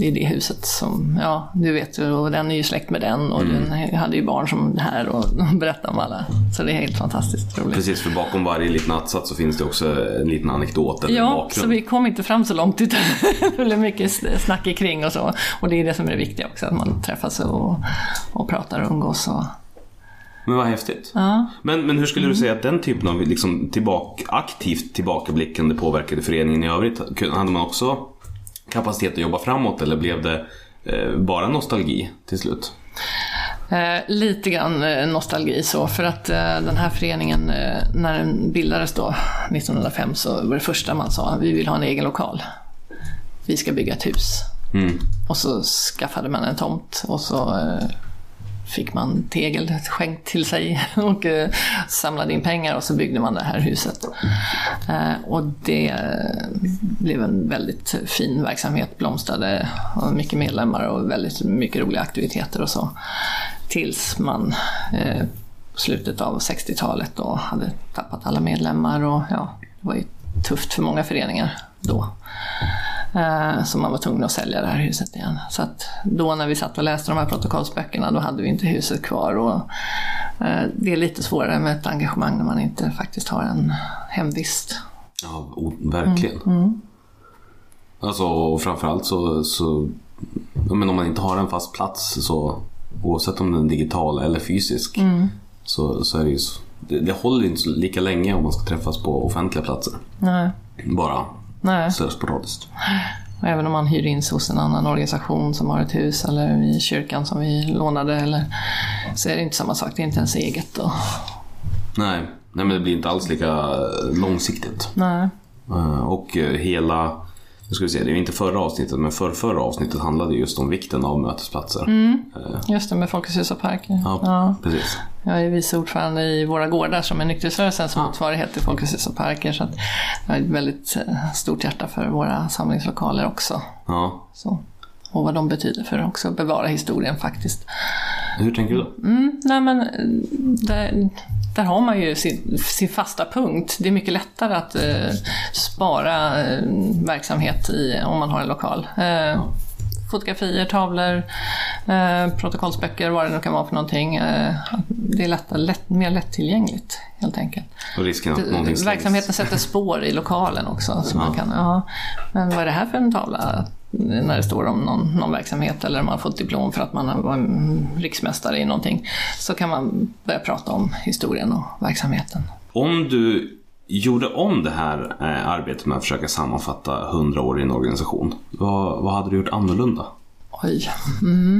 i det huset som, ja du vet ju, och den är ju släkt med den och Mm. den hade ju barn som det här och berättar om alla. Så det är helt fantastiskt roligt. Precis, för bakom varje liten att-sats så finns det också en liten anekdot eller Ja, bakgrund. så vi kom inte fram så långt utan det blev mycket snack kring och så. Och det är det som är det viktiga också, att man träffas och, och pratar och umgås. Och, Men vad häftigt. ja. Men, men hur skulle du säga att den typen av liksom, tillbaka, aktivt tillbakablickande påverkade föreningen i övrigt? Hade man också kapacitet att jobba framåt eller blev det eh, bara nostalgi till slut? Eh, lite grann eh, nostalgi så, för att eh, den här föreningen, eh, när den bildades då, 1905, så var det första man sa, vi vill ha en egen lokal. Vi ska bygga ett hus. Mm. Och så skaffade man en tomt och så eh, fick man tegel skänkt till sig och eh, samlade in pengar och så byggde man det här huset. Eh, och det eh, blev en väldigt fin verksamhet, blomstrade och mycket medlemmar och väldigt mycket roliga aktiviteter och så. Tills man slutet av 60-talet då hade tappat alla medlemmar och ja, det var ju tufft för många föreningar då. Eh, Så man var tvungen att sälja det här huset igen. Så att då när vi satt och läste de här protokollsböckerna då hade vi inte huset kvar. Och eh, det är lite svårare med ett engagemang när man inte faktiskt har en hemvist. Ja, verkligen. Mm, Alltså, och framförallt så, så men om man inte har en fast plats så oavsett om den är digital eller fysisk Mm. så, så är det ju så, det, det håller inte lika länge om man ska träffas på offentliga platser. Nej. Bara Nej. så sporadiskt. Och även om man hyr in sig hos en annan organisation som har ett hus eller i kyrkan som vi lånade eller, så är det inte samma sak. Det är inte ens eget. Och, Nej, nej men det blir inte alls lika långsiktigt. nej. Eh, Och hela, jag ska vi se, det är inte förra avsnittet men för förra avsnittet handlade just om vikten av mötesplatser. Eh, Just det, med Folkets hus och parker. Ja, Ja. precis. Jag är vice ordförande i Våra Gårdar som är nykterhetsrörelsens motsvarighet till Folkets hus och parker. Så att jag har ett väldigt eh, stort hjärta för våra samlingslokaler också. Ja. Så. Och vad de betyder för att också bevara historien faktiskt. Hur tänker du då? Nej men där, där har man ju sin, sin fasta punkt. Det är mycket lättare att eh, spara eh, verksamhet i, om man har en lokal. Eh, fotografier, tavlor, eh, protokollsböcker, vad det nu kan vara för någonting. Eh, det är lättare, lätt, mer lättillgängligt helt enkelt. Och risken att någonting verksamheten sätter spår i lokalen också. Så man kan, ja, men vad är det här för en tavla? När det står om någon, någon verksamhet eller man har fått diplom för att man har- var en riksmästare i någonting. Så kan man börja prata om historien och verksamheten. Om du gjorde om det här eh, arbetet med att försöka sammanfatta 100 år i en organisation, vad, vad hade du gjort annorlunda? Oj.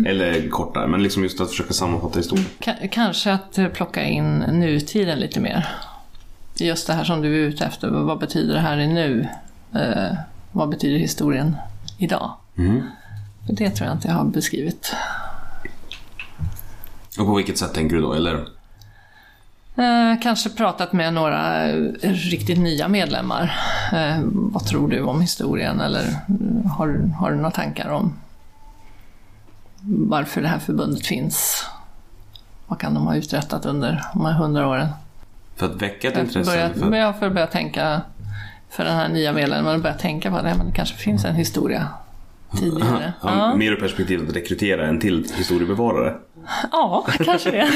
Eller kortare, men liksom just att försöka sammanfatta historien. Ka- kanske att eh, plocka in nutiden lite mer. Just det här som du är ute efter. Vad betyder det här i nu? Eh, vad betyder historien idag? För Det tror jag inte jag har beskrivit. Och på vilket sätt tänker du då? Eller? Eh, kanske pratat med några riktigt nya medlemmar. Eh, vad tror du om historien? Eller eh, har, har du några tankar om varför det här förbundet finns? Vad kan de ha uträttat under de här hundra åren? För att väcka ett intresse? börja, för... för att börja tänka, för den här nya medlemmen, att börja tänka på att men det kanske finns en historia tidigare. Ja, Ja, Mer ur perspektivet att rekrytera en till historiebevarare. ja kanske det.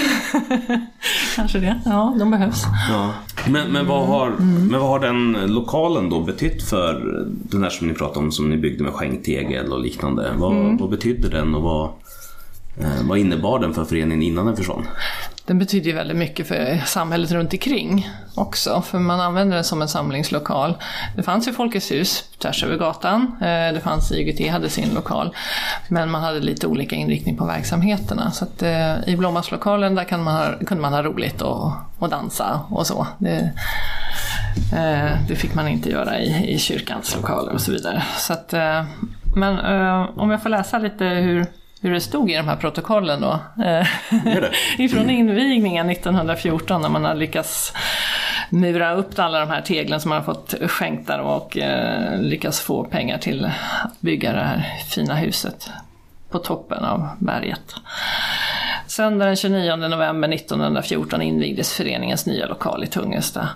kanske det. Ja, de behövs. Men, men, vad har, Mm. men vad har den lokalen då betytt för den där som ni pratade om som ni byggde med skänktegel och liknande? Vad, Mm. vad betydde den och vad, eh, vad innebar den för föreningen innan den försvann? Den betyder ju väldigt mycket för samhället runt omkring också, för man använder den som en samlingslokal. Det fanns ju Folkets hus tvärs över gatan, eh, det fanns IGT hade sin lokal, men man hade lite olika inriktning på verksamheterna. Så att, eh, i Blommaslokalen där kan man ha, kunde man ha roligt och, och dansa och så. Det, eh, det fick man inte göra i, i kyrkans lokaler och så vidare. Så att, eh, men eh, om jag får läsa lite hur hur det stod i de här protokollen då. Eh, ifrån invigningen 1914 när man har lyckats mura upp alla de här teglen som man har fått skänkta och eh, lyckats få pengar till att bygga det här fina huset på toppen av berget. Söndag den 29 november 1914 invigdes föreningens nya lokal i Tungelsta.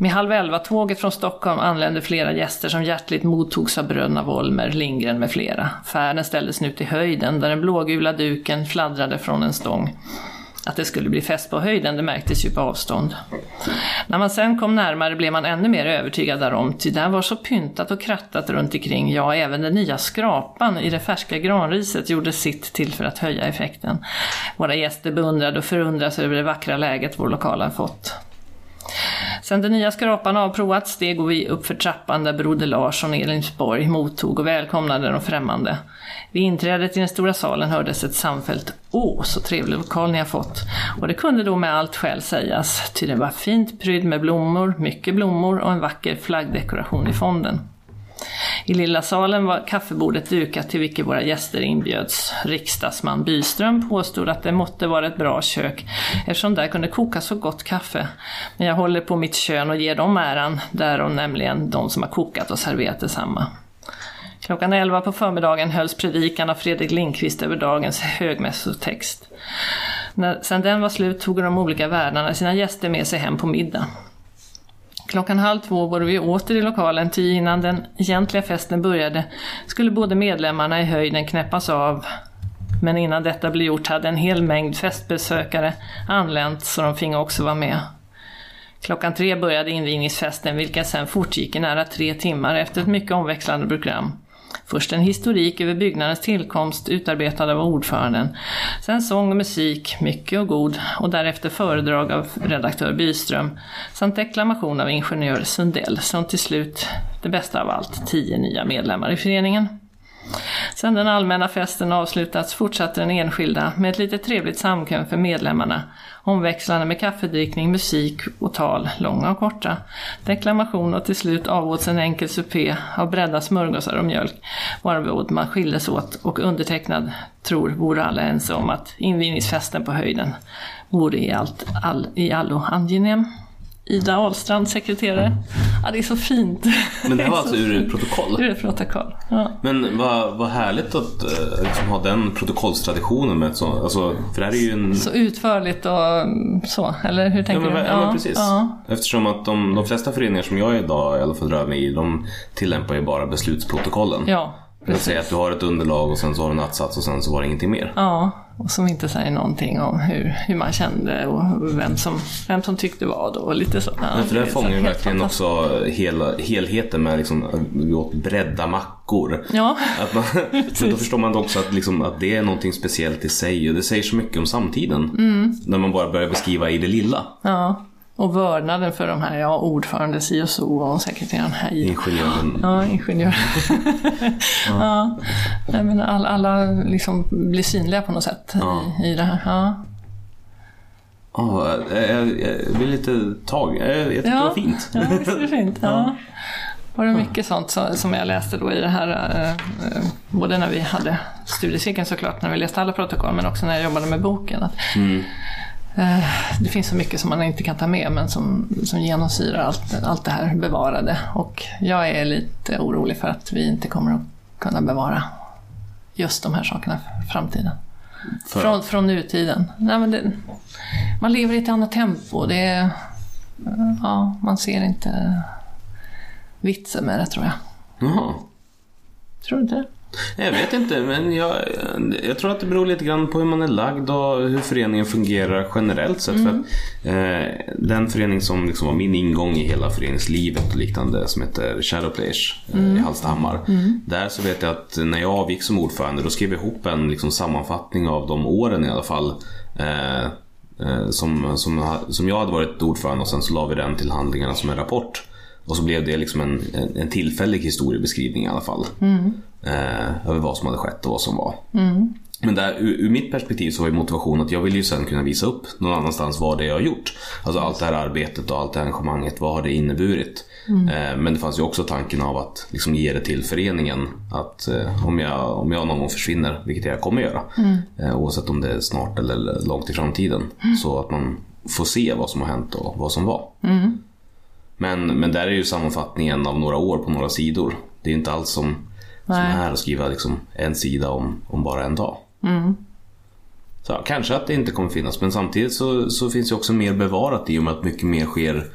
Med halv elva-tåget från Stockholm anlände flera gäster som hjärtligt mottogs av bröderna Wollmer, Lindgren med flera. Färden ställdes nu till höjden där den blågula duken fladdrade från en stång. Att det skulle bli fest på höjden, det märktes ju på avstånd. När man sen kom närmare blev man ännu mer övertygad därom, ty där var så pyntat och krattat runt omkring, ja, även den nya skrapan i det färska granriset gjorde sitt till för att höja effekten. Våra gäster beundrade och förundrades över det vackra läget vår lokal har fått. Sen den nya skrapan avprovats steg vi upp för trappan där broder Larsson i Elensborg mottog och välkomnade de främmande. Vid inträdet i den stora salen hördes ett samfällt Åh, så trevlig lokal ni har fått. Och det kunde då med allt skäl sägas, ty den var fint prydd med blommor, mycket blommor och en vacker flaggdekoration i fonden. I lilla salen var kaffebordet dukat till vilket våra gäster inbjöds. Riksdagsman Byström påstod att det måtte vara ett bra kök eftersom där kunde kokas så gott kaffe. Men jag håller på mitt kön och ger dem äran, därom nämligen de som har kokat och serverat detsamma. Klockan 11 på förmiddagen hölls predikan av Fredrik Lindqvist över dagens högmässotext. När sen den var slut tog de olika värdarna sina gäster med sig hem på middag. Klockan halv två var vi åter i lokalen, ty innan den egentliga festen började skulle både medlemmarna i höjden knäppas av men innan detta blev gjort hade en hel mängd festbesökare anlänt så de finge också vara med. Klockan tre började invigningsfesten vilken sen fortgick i nära tre timmar efter ett mycket omväxlande program. Först en historik över byggnadens tillkomst utarbetad av ordföranden. Sen sång och musik, mycket och god, och därefter föredrag av redaktör Byström samt deklamation av ingenjör Sundell som till slut, det bästa av allt, tio nya medlemmar i föreningen. Sen den allmänna festen avslutats fortsatte den enskilda med ett lite trevligt samkväm för medlemmarna, omväxlande med kaffedrickning, musik och tal, långa och korta. Deklamation och till slut avåts en enkel supé av bredda smörgåsar och mjölk, varvid man skildes åt och undertecknad tror vore alla ense om att invigningsfesten på höjden vore i, allt, all, i allo angenäm. Ida Ahlstrand, sekreterare. Ja, det är så fint. Men det här var alltså ur ett protokoll? Ur ett protokoll, ja. Men vad, vad härligt att eh, liksom ha den protokollstraditionen med ett sånt. Alltså, för det här är ju en... Så utförligt och mm, så, eller hur Ja tänker men, du? ja, men precis. Ja. Eftersom att de, de flesta föreningar som jag idag i alla fall rör mig i, de tillämpar ju bara beslutsprotokollen. ja, Vill säga att du har ett underlag och sen så har du en att-sats och sen så var det ingenting mer. Ja, och som inte säger någonting om hur, hur man kände och vem som, vem som tyckte vad och lite så. Ja, för det fångar ju verkligen också hela, helheten med liksom, vi åt bredda mackor. Ja, Att man, men då förstår man också att, liksom, att det är någonting speciellt i sig och det säger så mycket om samtiden. Mm. När man bara börjar beskriva i det lilla. ja. Och vördnaden för de här, ja, ordförande si och så och sekreteraren hej. Ingenjören. Ja, ingenjör. ja. Nej, men alla, alla liksom blir synliga på något sätt Ja. i, i det här. Ja. Ja, jag, jag, jag blir lite tagen. Jag, jag tyckte det var fint. Ja, visst är det fint. Ja. Var det mycket sånt så- som jag läste då i det här, eh, eh, både när vi hade studiecirkeln såklart, när vi läste alla protokoll, men också när jag jobbade med boken. Att, eh, det finns så mycket som man inte kan ta med, men som, som genomsyrar allt, allt det här bevarade. Och jag är lite orolig för att vi inte kommer att kunna bevara just de här sakerna för framtiden. För- Från, från nutiden. Nej, men det, man lever i ett annat tempo. Det är, ja, man ser inte vitsen med det tror jag. Jaha. Tror du inte det? Jag vet inte, men jag, jag tror att det beror lite grann på hur man är lagd och hur föreningen fungerar generellt sett. För att, eh, den förening som liksom var min ingång i hela föreningslivet och liknande som heter Shadowplayers eh, i Hallstahammar. Där så vet jag att när jag avgick som ordförande då skrev jag ihop en liksom, sammanfattning av de åren i alla fall. Eh, eh, som, som, som jag hade varit ordförande och sen så la vi den till handlingarna som en rapport. Och så blev det liksom en, en, en tillfällig historiebeskrivning i alla fall. Eh, över vad som hade skett och vad som var. Men där, ur, ur mitt perspektiv så var ju motivationen att jag ville ju sen kunna visa upp någon annanstans vad det jag har gjort. Alltså allt det här arbetet och allt det här engagemanget, vad har det inneburit? Eh, men det fanns ju också tanken av att liksom ge det till föreningen. Att eh, om, jag, om jag någon gång försvinner, vilket jag kommer göra, eh, oavsett om det är snart eller långt i framtiden. Så att man får se vad som har hänt och vad som var. Men, men där är ju sammanfattningen av några år på några sidor. Det är inte alls som, som här att skriva liksom en sida om, om bara en dag. Så, ja, kanske att det inte kommer finnas, men samtidigt så, så finns det också mer bevarat i och med att mycket mer sker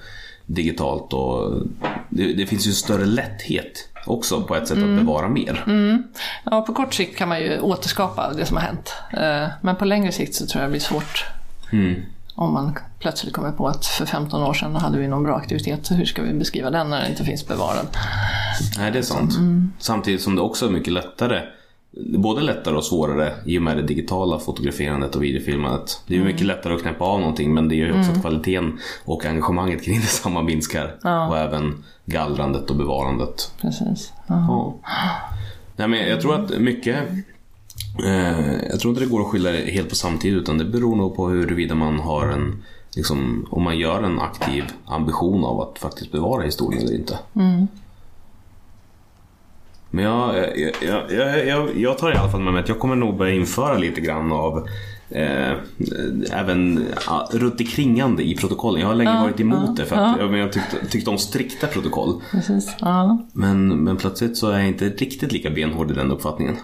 digitalt och det, det finns ju större lätthet också på ett sätt att bevara mer. Ja, på kort sikt kan man ju återskapa det som har hänt. Eh, Men på längre sikt så tror jag det blir svårt. Om man plötsligt kommer på att för 15 år sedan hade vi någon bra aktivitet, hur ska vi beskriva den när den inte finns bevarad? Nej, det är sant. Samtidigt som det också är mycket lättare Både lättare och svårare i och med det digitala fotograferandet och videofilmandet. Det är ju mycket lättare att knäppa av någonting men det gör ju också att kvaliteten och engagemanget kring detsamma minskar. Och även gallrandet och bevarandet. Precis. Ja. Ja. Nej, men jag tror att mycket Jag tror inte det går att skylla det helt på samtid utan det beror nog på huruvida man har en liksom, Om man gör en aktiv ambition av att faktiskt bevara historien eller inte. Men jag, jag, jag, jag, jag, tar i alla fall med mig att jag kommer nog börja införa lite grann av eh, även ja, kringande i protokollen. Jag har länge varit emot det för att jag, jag tyckte, tyckte om strikta protokoll. Precis. Ja. Men, men plötsligt så är jag inte riktigt lika benhård i den uppfattningen.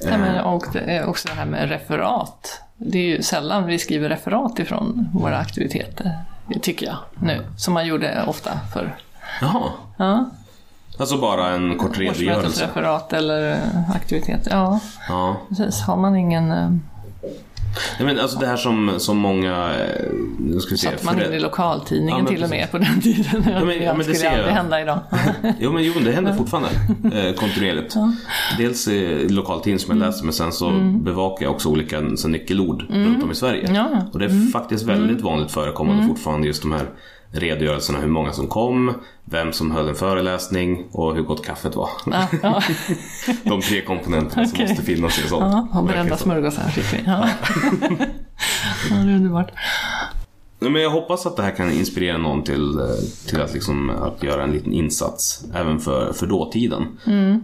Ja, men, och det är också det här med referat. Det är ju sällan vi skriver referat ifrån våra aktiviteter. tycker jag nu. Som man gjorde ofta förr. Jaha. Ja, Alltså bara en kort redogörelse. årsmötesreferat eller eh, aktivitet. Ja, Ja. precis. Har man ingen... Nej, men alltså det här som, som många... eh, Nu ska vi se. Satt man in i lokaltidningen Ja, till och med på den tiden. Ja, men- ja, men det skulle ser jag. aldrig hända idag. Jo men jo, det händer fortfarande eh, kontinuerligt. Dels i lokaltidning som jag Mm. läser men sen så bevakar jag också olika så, nyckelord runt om i Sverige. Ja. Mm. Och det är faktiskt väldigt vanligt förekommande fortfarande just de här redogörelserna hur många som kom, vem som höll en föreläsning och hur gott kaffet var. Ja, ja. De tre komponenterna som Okej. måste finnas i en sån. Ja, brända smörgåsar fick vi. Ja. ja, det är underbart. Men jag hoppas att det här kan inspirera någon till, eh, till att, liksom, att göra en liten insats även för, för dåtiden.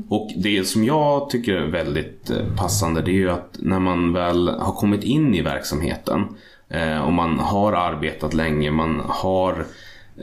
Och det som jag tycker är väldigt eh, passande det är ju att när man väl har kommit in i verksamheten eh, och man har arbetat länge, man har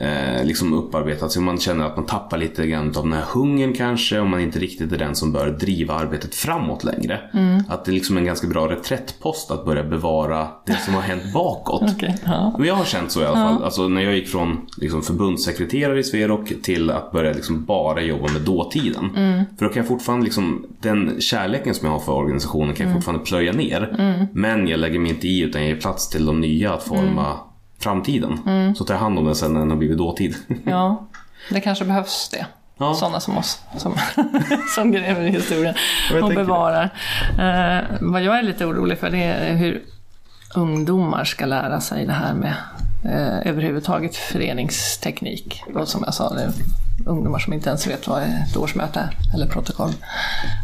eh, liksom upparbetat sig. Man känner att man tappar lite grann av den här hungern kanske och man inte riktigt är den som bör driva arbetet framåt längre. Att det är liksom en ganska bra reträttpost att börja bevara det som har hänt bakåt. Okej, ja. Jag har känt så i alla fall. Alltså, när jag gick från liksom, förbundssekreterare i Sverok till att börja liksom, bara jobba med dåtiden. För då kan jag fortfarande, liksom, den kärleken som jag har för organisationen kan jag fortfarande plöja ner. Men jag lägger mig inte i utan jag ger plats till de nya att forma framtiden. Så tar jag hand om den sen när den har blivit dåtid. ja, det kanske behövs det. Ja. Sådana som oss som, som gräver i historien och bevarar. Eh, vad jag är lite orolig för det är hur ungdomar ska lära sig det här med eh, överhuvudtaget föreningsteknik. Och som jag sa, det ungdomar som inte ens vet vad ett årsmöte är eller protokoll.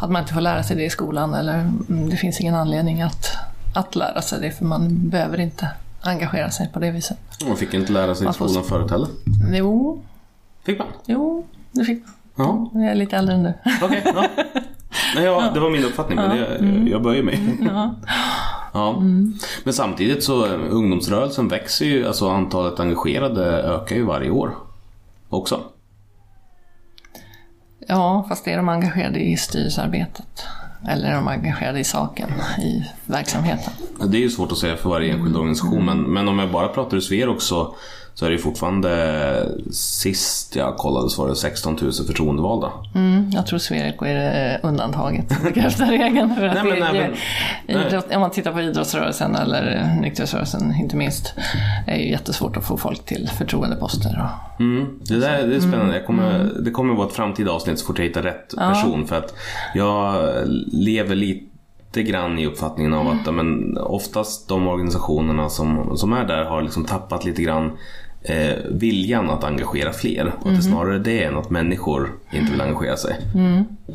Att man inte får lära sig det i skolan eller mm, det finns ingen anledning att, att lära sig det för man behöver inte engagera sig på det viset. Man fick inte lära sig i Man får- skolan förut heller. Jo, Fick man? jo, det fick man. Ja, Jag är lite äldre än du. okej. ja. Nej, ja, det var min uppfattning men det, jag böjer mig. Ja. Ja. Men samtidigt så eh, ungdomsrörelsen växer ju, alltså antalet engagerade ökar ju varje år också. Ja, fast är de engagerade i styrelsearbetet? Eller är de engagerade i saken, i verksamheten? Det är ju svårt att säga för varje enskild organisation men, men om jag bara pratar ur Sverok också så är det fortfarande sist jag kollade så var det 16 000 förtroendevalda. Mm, jag tror Svereko är det undantaget bekräftar regeln. För att Nej, men det, även- idrott, om man tittar på idrottsrörelsen eller nykterhetsrörelsen inte minst, är ju jättesvårt att få folk till förtroendeposter. Och, Mm, det där det är spännande. Jag kommer, det kommer vara ett framtida avsnitt så fort jag hittar rätt person. För att jag lever lite grann i uppfattningen av att ja, men, oftast de organisationerna som, som är där har liksom tappat lite grann eh, viljan att engagera fler. Och att det är snarare det än att människor inte vill engagera sig.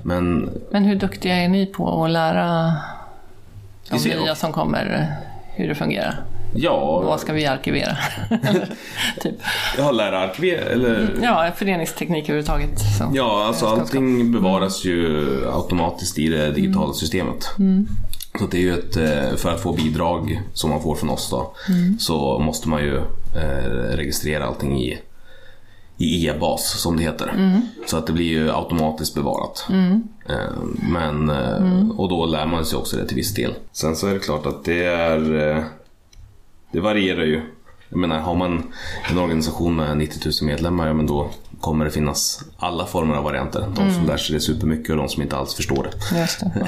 Men Men hur duktiga är ni på att lära de nya som kommer hur det fungerar? ja, Vad ska vi arkivera? Typ. jag har lärararkiver, eller Ja, föreningsteknik överhuvudtaget. Så. Ja, alltså allting bevaras ju automatiskt i det digitala systemet. Så det är ju ett, eh, för att få bidrag som man får från oss då, så måste man ju registrera allting i, i e-bas som det heter. Så att det blir ju automatiskt bevarat. Eh, Men, eh, och då lär man sig också det till viss del. Sen så är det klart att det är, eh, det varierar ju. Jag menar, har man en organisation med 90 000 medlemmar, ja men då kommer det finnas alla former av varianter. De som lär sig det supermycket och de som inte alls förstår det. Just det. Ja,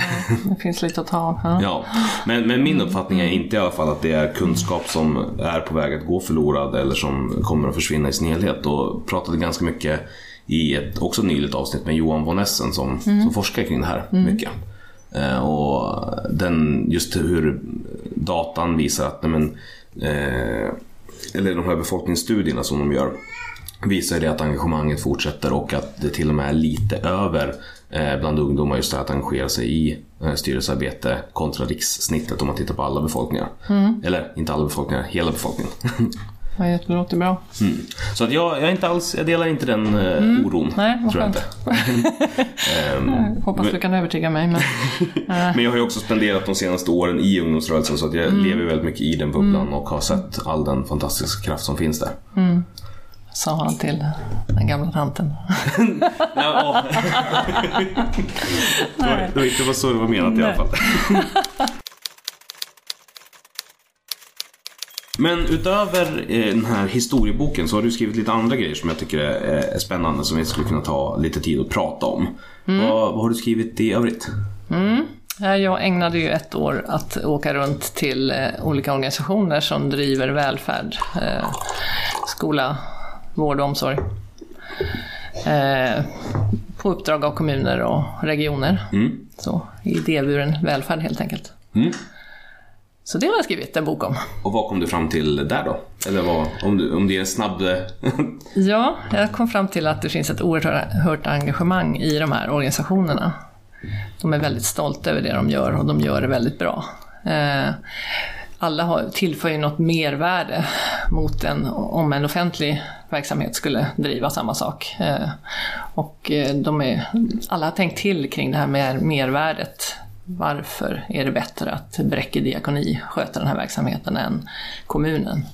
det finns lite att ta av. Ja. Ja, men, men min uppfattning är inte i alla fall att det är kunskap som är på väg att gå förlorad eller som kommer att försvinna i sin helhet. Och pratade ganska mycket i ett också nyligt avsnitt med Johan von Essen som, som forskar kring det här mycket. Eh, och den, just hur datan visar att nej men, eh, eller de här befolkningsstudierna som de gör visar det att engagemanget fortsätter och att det till och med är lite över eh, bland ungdomar just det här att engagera sig i eh, styrelsearbete kontra rikssnittet om man tittar på alla befolkningar. Eller inte alla befolkningar, hela befolkningen. Ja, Det låter bra. Så att jag, jag, är inte alls, jag delar inte den eh, oron. Nej, vad tror jag skönt. Ehm, Hoppas du kan övertyga mig. Men... men jag har ju också spenderat de senaste åren i ungdomsrörelsen så att jag lever väldigt mycket i den bubblan och har sett all den fantastiska kraft som finns där. Sa han till den gamla tanten. Ja, det, var, det var inte så det var menat i alla fall. Men utöver eh, den här historieboken så har du skrivit lite andra grejer som jag tycker är, är spännande som vi skulle kunna ta lite tid att prata om. Mm. Vad, vad har du skrivit i övrigt? Ja, Jag ägnade ju ett år att åka runt till eh, olika organisationer som driver välfärd, eh, skola, vård och omsorg. Eh, på uppdrag av kommuner och regioner. Så, idéburen välfärd helt enkelt. Mm. Så det har jag skrivit en bok om. Och vad kom du fram till där då? Eller vad, om, du, om det är en snabb... Ja, jag kom fram till att det finns ett oerhört engagemang i de här organisationerna. De är väldigt stolta över det de gör och de gör det väldigt bra. Eh, Alla har, tillför ju något mervärde mot en, om en offentlig verksamhet skulle driva samma sak. Eh, Och eh, de är, alla har tänkt till kring det här med mervärdet. Varför är det bättre att Bräcke diakoni sköter den här verksamheten än kommunen?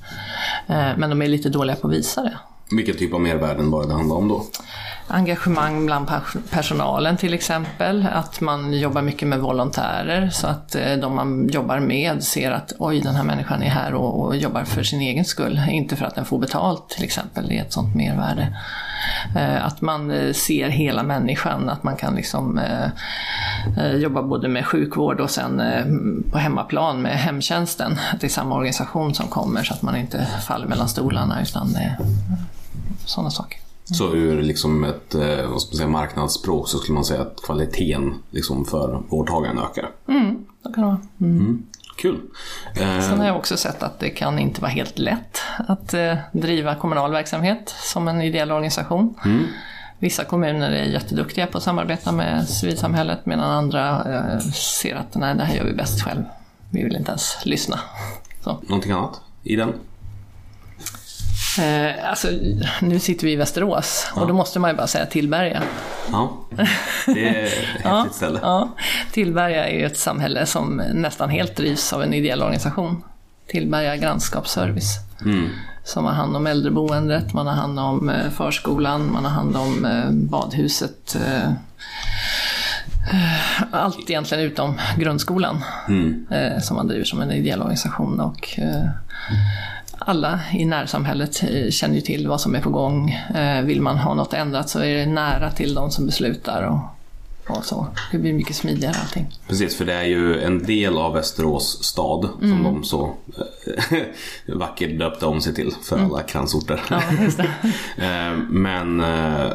Eh, men de är lite dåliga på att visa det. Vilken typ av mervärden var det det handlade om då? Engagemang bland personalen till exempel, att man jobbar mycket med volontärer så att eh, de man jobbar med ser att oj, den här människan är här och, och jobbar för sin egen skull, inte för att den får betalt till exempel. Det är ett sånt mervärde. Eh, att man eh, ser hela människan, att man kan liksom jobba både med sjukvård och sen på hemmaplan med hemtjänsten. Att det är samma organisation som kommer så att man inte faller mellan stolarna utan sådana saker. Så ur liksom ett eh, vad ska man säga, marknadsspråk så skulle man säga att kvaliteten liksom för vårdtagaren ökar. Så kan det vara. Kul. Eh, Sen har jag också sett att det kan inte vara helt lätt att eh, driva kommunal verksamhet som en ideell organisation. Vissa kommuner är jätteduktiga på att samarbeta med civilsamhället medan andra ser att nej, det här gör vi bäst själv. Vi vill inte ens lyssna. Så. Någonting annat i den? Eh, alltså, nu sitter vi i Västerås och då måste man ju bara säga Tillberga. Ja, det är ett häftigt ställe. Ja, Tillberga är ju ett samhälle som nästan helt drivs av en ideell organisation. Tillberga grannskapsservice. Som har hand om äldreboendet, man har hand om eh, förskolan, man har hand om eh, badhuset. eh, Allt egentligen utom grundskolan eh, som man driver som en ideell organisation. Och, alla i närsamhället eh, känner ju till vad som är på gång. Eh, Vill man ha något ändrat så är det nära till de som beslutar. Och, och så. Det blir mycket smidigare allting. Precis, för det är ju en del av Västerås stad som de så eh, vackert döpte om sig till för alla kransorter. Ja, just men,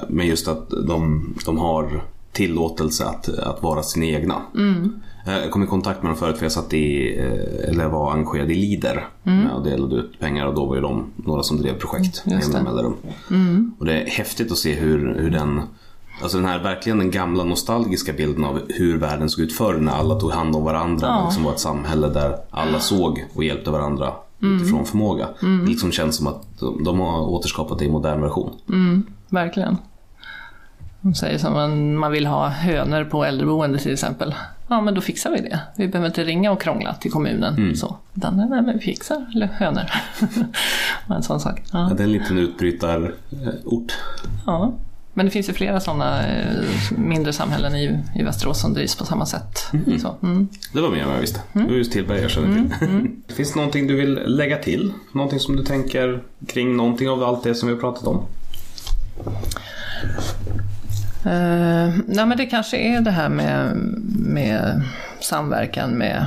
men just att de, de har tillåtelse att, att vara sina egna. Eh, Jag kom i kontakt med dem förut för jag satt i, eh, eller var engagerad i Lider med och delade ut pengar och då var ju de några som drev projekt med Just jämna mellanrum. Och det är häftigt att se hur, hur den Alltså den här verkligen den gamla nostalgiska bilden av hur världen såg ut förr när alla tog hand om varandra. Ja. Det liksom var ett samhälle där alla såg och hjälpte varandra utifrån förmåga. Det liksom känns som att de, de har återskapat det i modern version. Verkligen. De säger som man, man vill ha hönor på äldreboende till exempel. Ja, men då fixar vi det. Vi behöver inte ringa och krångla till kommunen. Så. Utan, nej, men vi fixar eller hönor. En sån sak. Ja. Ja, det är en liten utbrytarort. Ja. Men det finns ju flera sådana eh, mindre samhällen i, i Västerås som drivs på samma sätt. Så, mm. Det var mer än vad jag visste. Det var just Tillberga jag kände till. Finns det någonting du vill lägga till? Någonting som du tänker kring någonting av allt det som vi har pratat om? Eh, nej men det kanske är det här med, med samverkan med,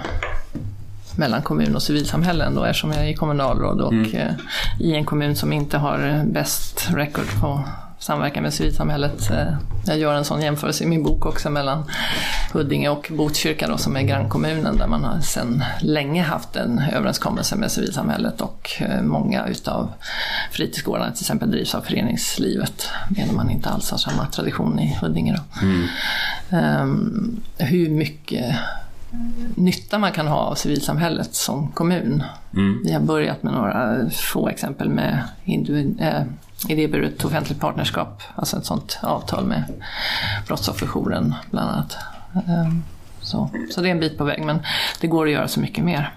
mellan kommun och civilsamhällen då eftersom jag är kommunalråd och eh, i en kommun som inte har bäst record på samverkan med civilsamhället. Eh, jag gör en sån jämförelse i min bok också mellan Huddinge och Botkyrka då, som är grannkommunen där man har sedan länge haft en överenskommelse med civilsamhället och eh, många utav fritidsgårdarna till exempel drivs av föreningslivet medan man inte alls har samma tradition i Huddinge. Då. Ehm, hur mycket nytta man kan ha av civilsamhället som kommun. Vi har börjat med några få exempel med individ, eh, idéburet offentligt partnerskap, alltså ett sånt avtal med Brottsofferjouren bland annat. Ehm, så, så det är en bit på väg, men det går att göra så mycket mer.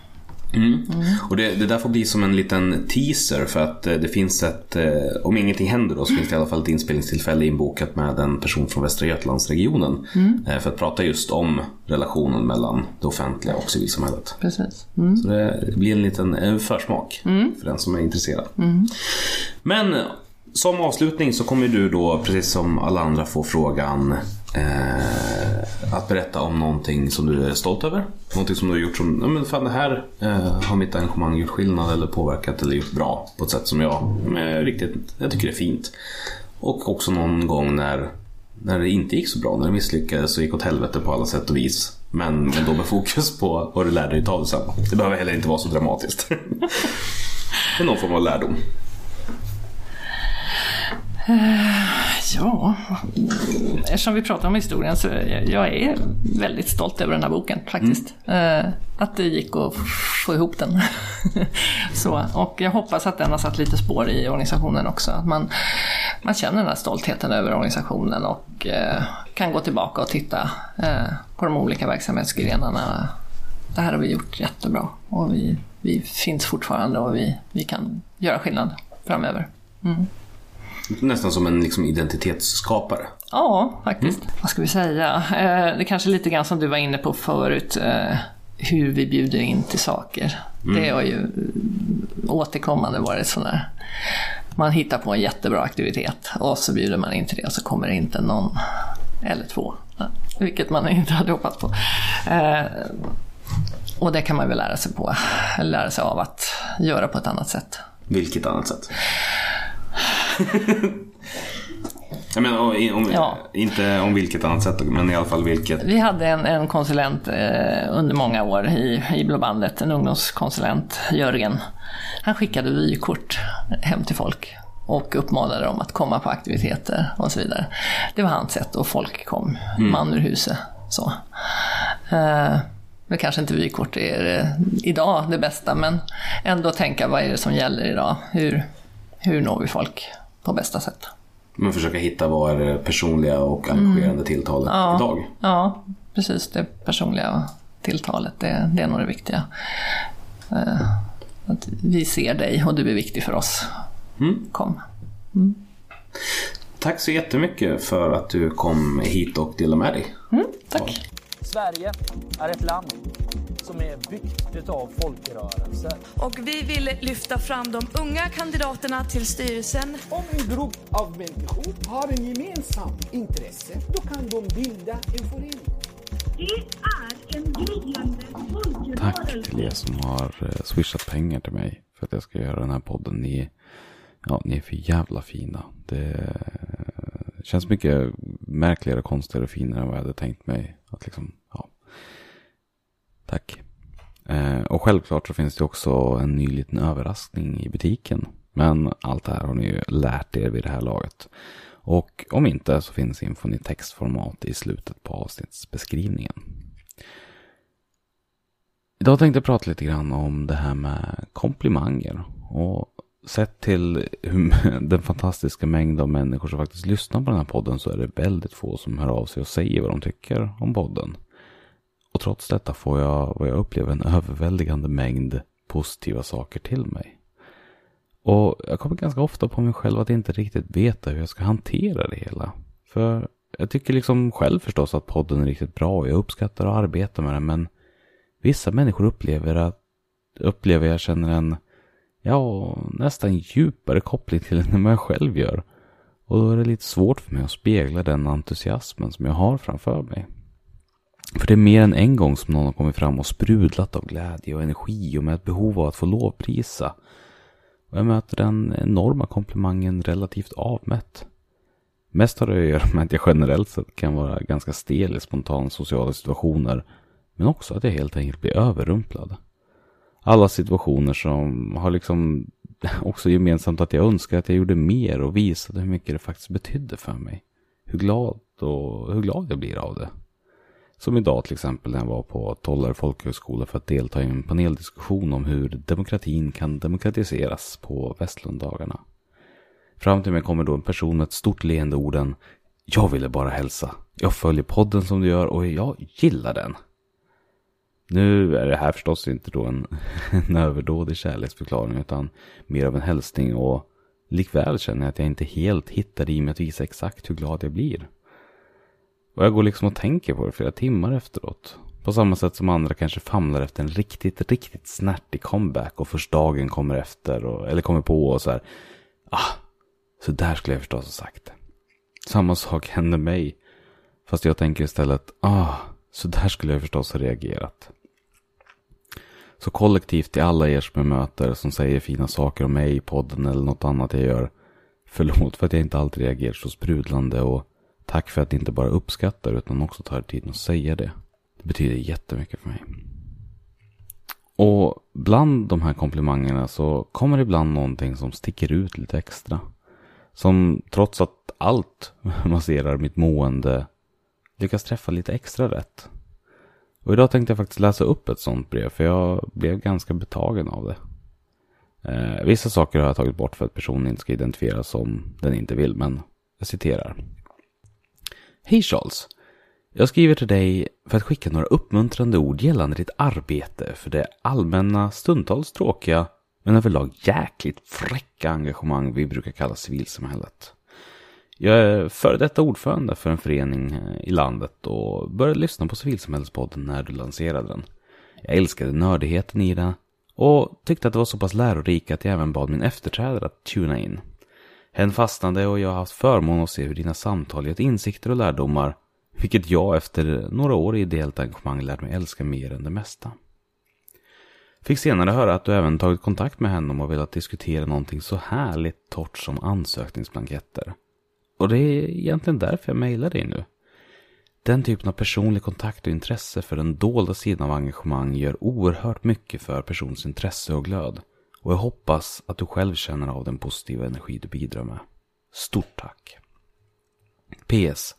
Mm. Och det, det där får bli som en liten teaser för att eh, det finns ett, eh, om ingenting händer då, så finns det i alla fall ett inspelningstillfälle inbokat med en person från Västra Götalandsregionen. eh, För att prata just om relationen mellan det offentliga och civilsamhället. Precis. Så det blir en liten en försmak för den som är intresserad. Men som avslutning så kommer du då, precis som alla andra, få frågan eh, att berätta om någonting som du är stolt över. Någonting som du har gjort som, ja men fan det här eh, har mitt engagemang gjort skillnad eller påverkat eller gjort bra på ett sätt som jag eh, riktigt, jag tycker det är fint. Och också någon gång när, när det inte gick så bra, när det misslyckades och gick åt helvete på alla sätt och vis. Men, men då med fokus på vad du lärde dig av det sen. Det behöver heller inte vara så dramatiskt. Men någon form av lärdom. Eh, ja, eftersom vi pratar om historien så jag, jag är väldigt stolt över den här boken faktiskt. Mm. att det gick att få ihop den. så, och jag hoppas att den har satt lite spår i organisationen också. Att man, man känner den här stoltheten över organisationen och eh, kan gå tillbaka och titta på de olika verksamhetsgrenarna. Det här har vi gjort jättebra och vi, vi finns fortfarande och vi, vi kan göra skillnad framöver. Mm. Nästan som en liksom, identitetsskapare. Ja, faktiskt. Vad ska vi säga? Eh, det kanske är lite grann som du var inne på förut, eh, hur vi bjuder in till saker. Det har ju återkommande varit sådär. Man hittar på en jättebra aktivitet och så bjuder man in till det och så kommer det inte någon eller två. Vilket man inte hade hoppats på. Eh, och det kan man väl lära sig på, lära sig av att göra på ett annat sätt. Vilket annat sätt? Jag menar, om, Ja. inte om vilket annat sätt, men i alla fall vilket. Vi hade en, en konsulent eh, under många år i, i Blåbandet, en ungdomskonsulent, Jörgen. Han skickade vykort hem till folk och uppmanade dem att komma på aktiviteter och så vidare. Det var hans sätt och folk kom, man ur huset. Så. Eh, men kanske inte vykort är eh, idag det bästa, men ändå tänka vad är det som gäller idag? Hur, hur når vi folk på bästa sätt? Men försöka hitta vad är det personliga och engagerande tilltalet idag. Ja, precis. Det personliga tilltalet, det, det är nog det viktiga. Eh, Att vi ser dig och du är viktig för oss. Kom. Tack så jättemycket för att du kom hit och delade med dig. Tack. Sverige är ett land som är byggt utav folkrörelser. Och vi vill lyfta fram de unga kandidaterna till styrelsen Om en grupp av människor har en gemensam intresse, då kan de bilda en förening. Det är en gryende Tack folkrörelse. till er som har eh, swishat pengar till mig för att jag ska göra den här podden. Ni, ja, ni är för jävla fina. Det eh, känns mycket märkligare, konstigare och finare än vad jag hade tänkt mig. Att liksom, ja. Tack. Eh, och självklart så finns det också en ny liten överraskning i butiken. Men allt det här har ni ju lärt er vid det här laget. Och om inte så finns infon i textformat i slutet på avsnittsbeskrivningen. Idag tänkte jag prata lite grann om det här med komplimanger. Och sett till den fantastiska mängd av människor som faktiskt lyssnar på den här podden så är det väldigt få som hör av sig och säger vad de tycker om podden. Och trots detta får jag vad jag upplever en överväldigande mängd positiva saker till mig. Och jag kommer ganska ofta på mig själv att inte riktigt veta hur jag ska hantera det hela. För jag tycker liksom själv förstås att podden är riktigt bra och jag uppskattar att arbeta med den men vissa människor upplever att upplever jag känner en ja, nästan djupare koppling till den än vad jag själv gör. Och då är det lite svårt för mig att spegla den entusiasmen som jag har framför mig. För det är mer än en gång som någon har kommit fram och sprudlat av glädje och energi och med ett behov av att få lovprisa. Och jag möter den enorma komplimangen relativt avmätt. Mest har det att göra med att jag generellt sett kan vara ganska stel i spontana sociala situationer. Men också att jag helt enkelt blir överrumplad. Alla situationer som har liksom också gemensamt att jag önskar att jag gjorde mer och visade hur mycket det faktiskt betydde för mig. Hur glad och hur glad jag blir av det. Som idag till exempel när jag var på Tollare folkhögskola för att delta i en paneldiskussion om hur demokratin kan demokratiseras på Västlunddagarna. Fram till mig kommer då en person med ett stort leende orden Jag ville bara hälsa. Jag följer podden som du gör och jag gillar den. Nu är det här förstås inte då en, en överdådig kärleksförklaring utan mer av en hälsning och likväl känner jag att jag inte helt hittar i mig att visa exakt hur glad jag blir. Och jag går liksom och tänker på det flera timmar efteråt. På samma sätt som andra kanske famlar efter en riktigt, riktigt snärtig comeback och först dagen kommer efter och, eller kommer på och så här. Ah, så där skulle jag förstås ha sagt det. Samma sak händer mig. Fast jag tänker istället, ah, så där skulle jag förstås ha reagerat. Så kollektivt till alla er som jag möter som säger fina saker om mig i podden eller något annat jag gör. Förlåt för att jag inte alltid reagerar så sprudlande och tack för att ni inte bara uppskattar utan också tar tiden att säga det. Det betyder jättemycket för mig. Och bland de här komplimangerna så kommer ibland någonting som sticker ut lite extra. Som trots att allt masserar mitt mående lyckas träffa lite extra rätt. Och idag tänkte jag faktiskt läsa upp ett sånt brev för jag blev ganska betagen av det. Eh, vissa saker har jag tagit bort för att personen inte ska identifieras som den inte vill, men jag citerar. Hej Charles! Jag skriver till dig för att skicka några uppmuntrande ord gällande ditt arbete för det allmänna, stundtals tråkiga, men överlag jäkligt fräcka engagemang vi brukar kalla civilsamhället. Jag är före detta ordförande för en förening eh, i landet och började lyssna på civilsamhällespodden när du lanserade den. Jag älskade nördigheten i den och tyckte att det var så pass lärorika att jag även bad min efterträdare att tuna in. Hen fastnade och jag har haft förmån att se hur dina samtal gett insikter och lärdomar, vilket jag efter några år i ideellt engagemang lärt mig älska mer än det mesta. Fick senare höra att du även tagit kontakt med henne och velat diskutera någonting så härligt torrt som ansökningsblanketter. Och det är egentligen därför jag mejlar dig nu. Den typen av personlig kontakt och intresse för den dolda sidan av engagemang gör oerhört mycket för persons intresse och glöd. Och jag hoppas att du själv känner av den positiva energi du bidrar med. Stort tack! PS.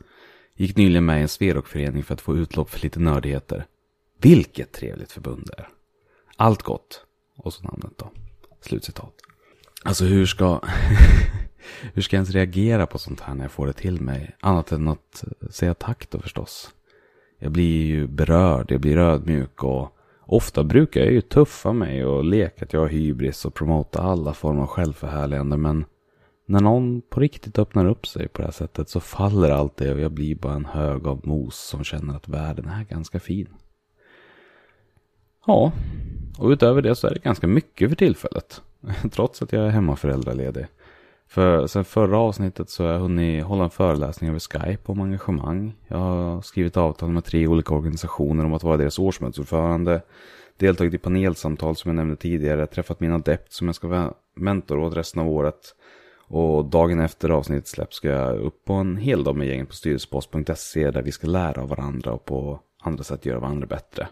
Gick nyligen med i en Sverokförening för att få utlopp för lite nördigheter. Vilket trevligt förbund det är. Allt gott. Och så namnet då. Slutcitat. Alltså hur ska... hur ska jag ens reagera på sånt här när jag får det till mig? Annat än att eh, säga tack då förstås. Jag blir ju berörd, jag blir ödmjuk och ofta brukar jag ju tuffa mig och leka att jag har hybris och promota alla former av självförhärligande men när någon på riktigt öppnar upp sig på det här sättet så faller allt det och jag blir bara en hög av mos som känner att världen är ganska fin. Ja, och utöver det så är det ganska mycket för tillfället. Trots att jag är hemmaföräldraledig. För sen förra avsnittet så har jag hunnit hålla en föreläsning över Skype om engagemang. Jag har skrivit avtal med tre olika organisationer om att vara deras årsmötesordförande. Deltagit i panelsamtal som jag nämnde tidigare. Träffat min adept som jag ska vara mentor åt resten av året. Och dagen efter avsnittet släpps ska jag upp på en hel dag med gänget på styrelsepost.se där vi ska lära av varandra och på andra sätt göra varandra bättre.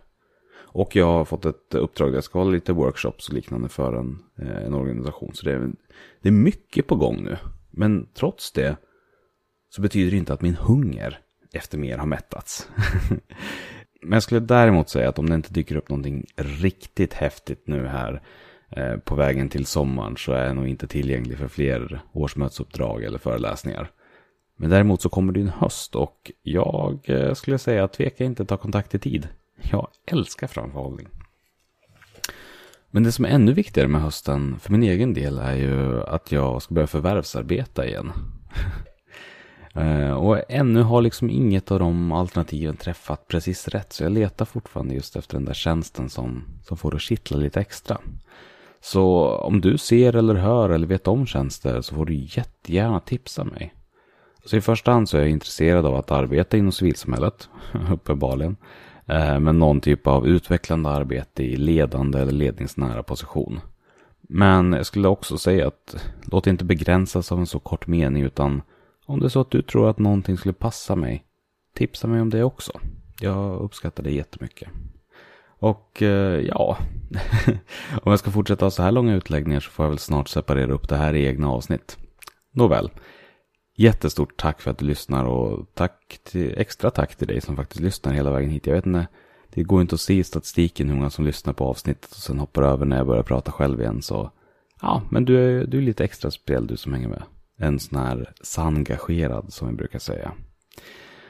Och jag har fått ett uppdrag där jag ska hålla lite workshops och liknande för en, eh, en organisation. Så det är, det är mycket på gång nu. Men trots det så betyder det inte att min hunger efter mer har mättats. Men jag skulle däremot säga att om det inte dyker upp någonting riktigt häftigt nu här eh, på vägen till sommaren så är jag nog inte tillgänglig för fler årsmötesuppdrag eller föreläsningar. Men däremot så kommer det en höst och jag eh, skulle säga tveka inte ta kontakt i tid. Jag älskar framförhållning. Men det som är ännu viktigare med hösten för min egen del är ju att jag ska börja förvärvsarbeta igen. Eh, och ännu har liksom inget av de alternativen träffat precis rätt. Så jag letar fortfarande just efter den där tjänsten som, som får det att kittla lite extra. Så om du ser eller hör eller vet om tjänster så får du jättegärna tipsa mig. Så i första hand så är jag intresserad av att arbeta inom civilsamhället, uppenbarligen. Eh, Med någon typ av utvecklande arbete i ledande eller ledningsnära position. Men jag skulle också säga att låt inte begränsas av en så kort mening utan om det är så att du tror att någonting skulle passa mig, tipsa mig om det också. Jag uppskattar det jättemycket. Och eh, ja, om jag ska fortsätta ha så här långa utläggningar så får jag väl snart separera upp det här i egna avsnitt. Nåväl, Jättestort tack för att du lyssnar och tack till, extra tack till dig som faktiskt lyssnar hela vägen hit. Jag vet inte, det går inte att se i statistiken hur många som lyssnar på avsnittet och sen hoppar över när jag börjar prata själv igen. Så ja, men du är, du är lite extra speciell du som hänger med. En sån här sangagerad som vi brukar säga.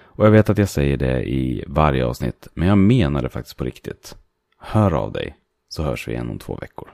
Och jag vet att jag säger det i varje avsnitt, men jag menar det faktiskt på riktigt. Hör av dig så hörs vi igen om två veckor.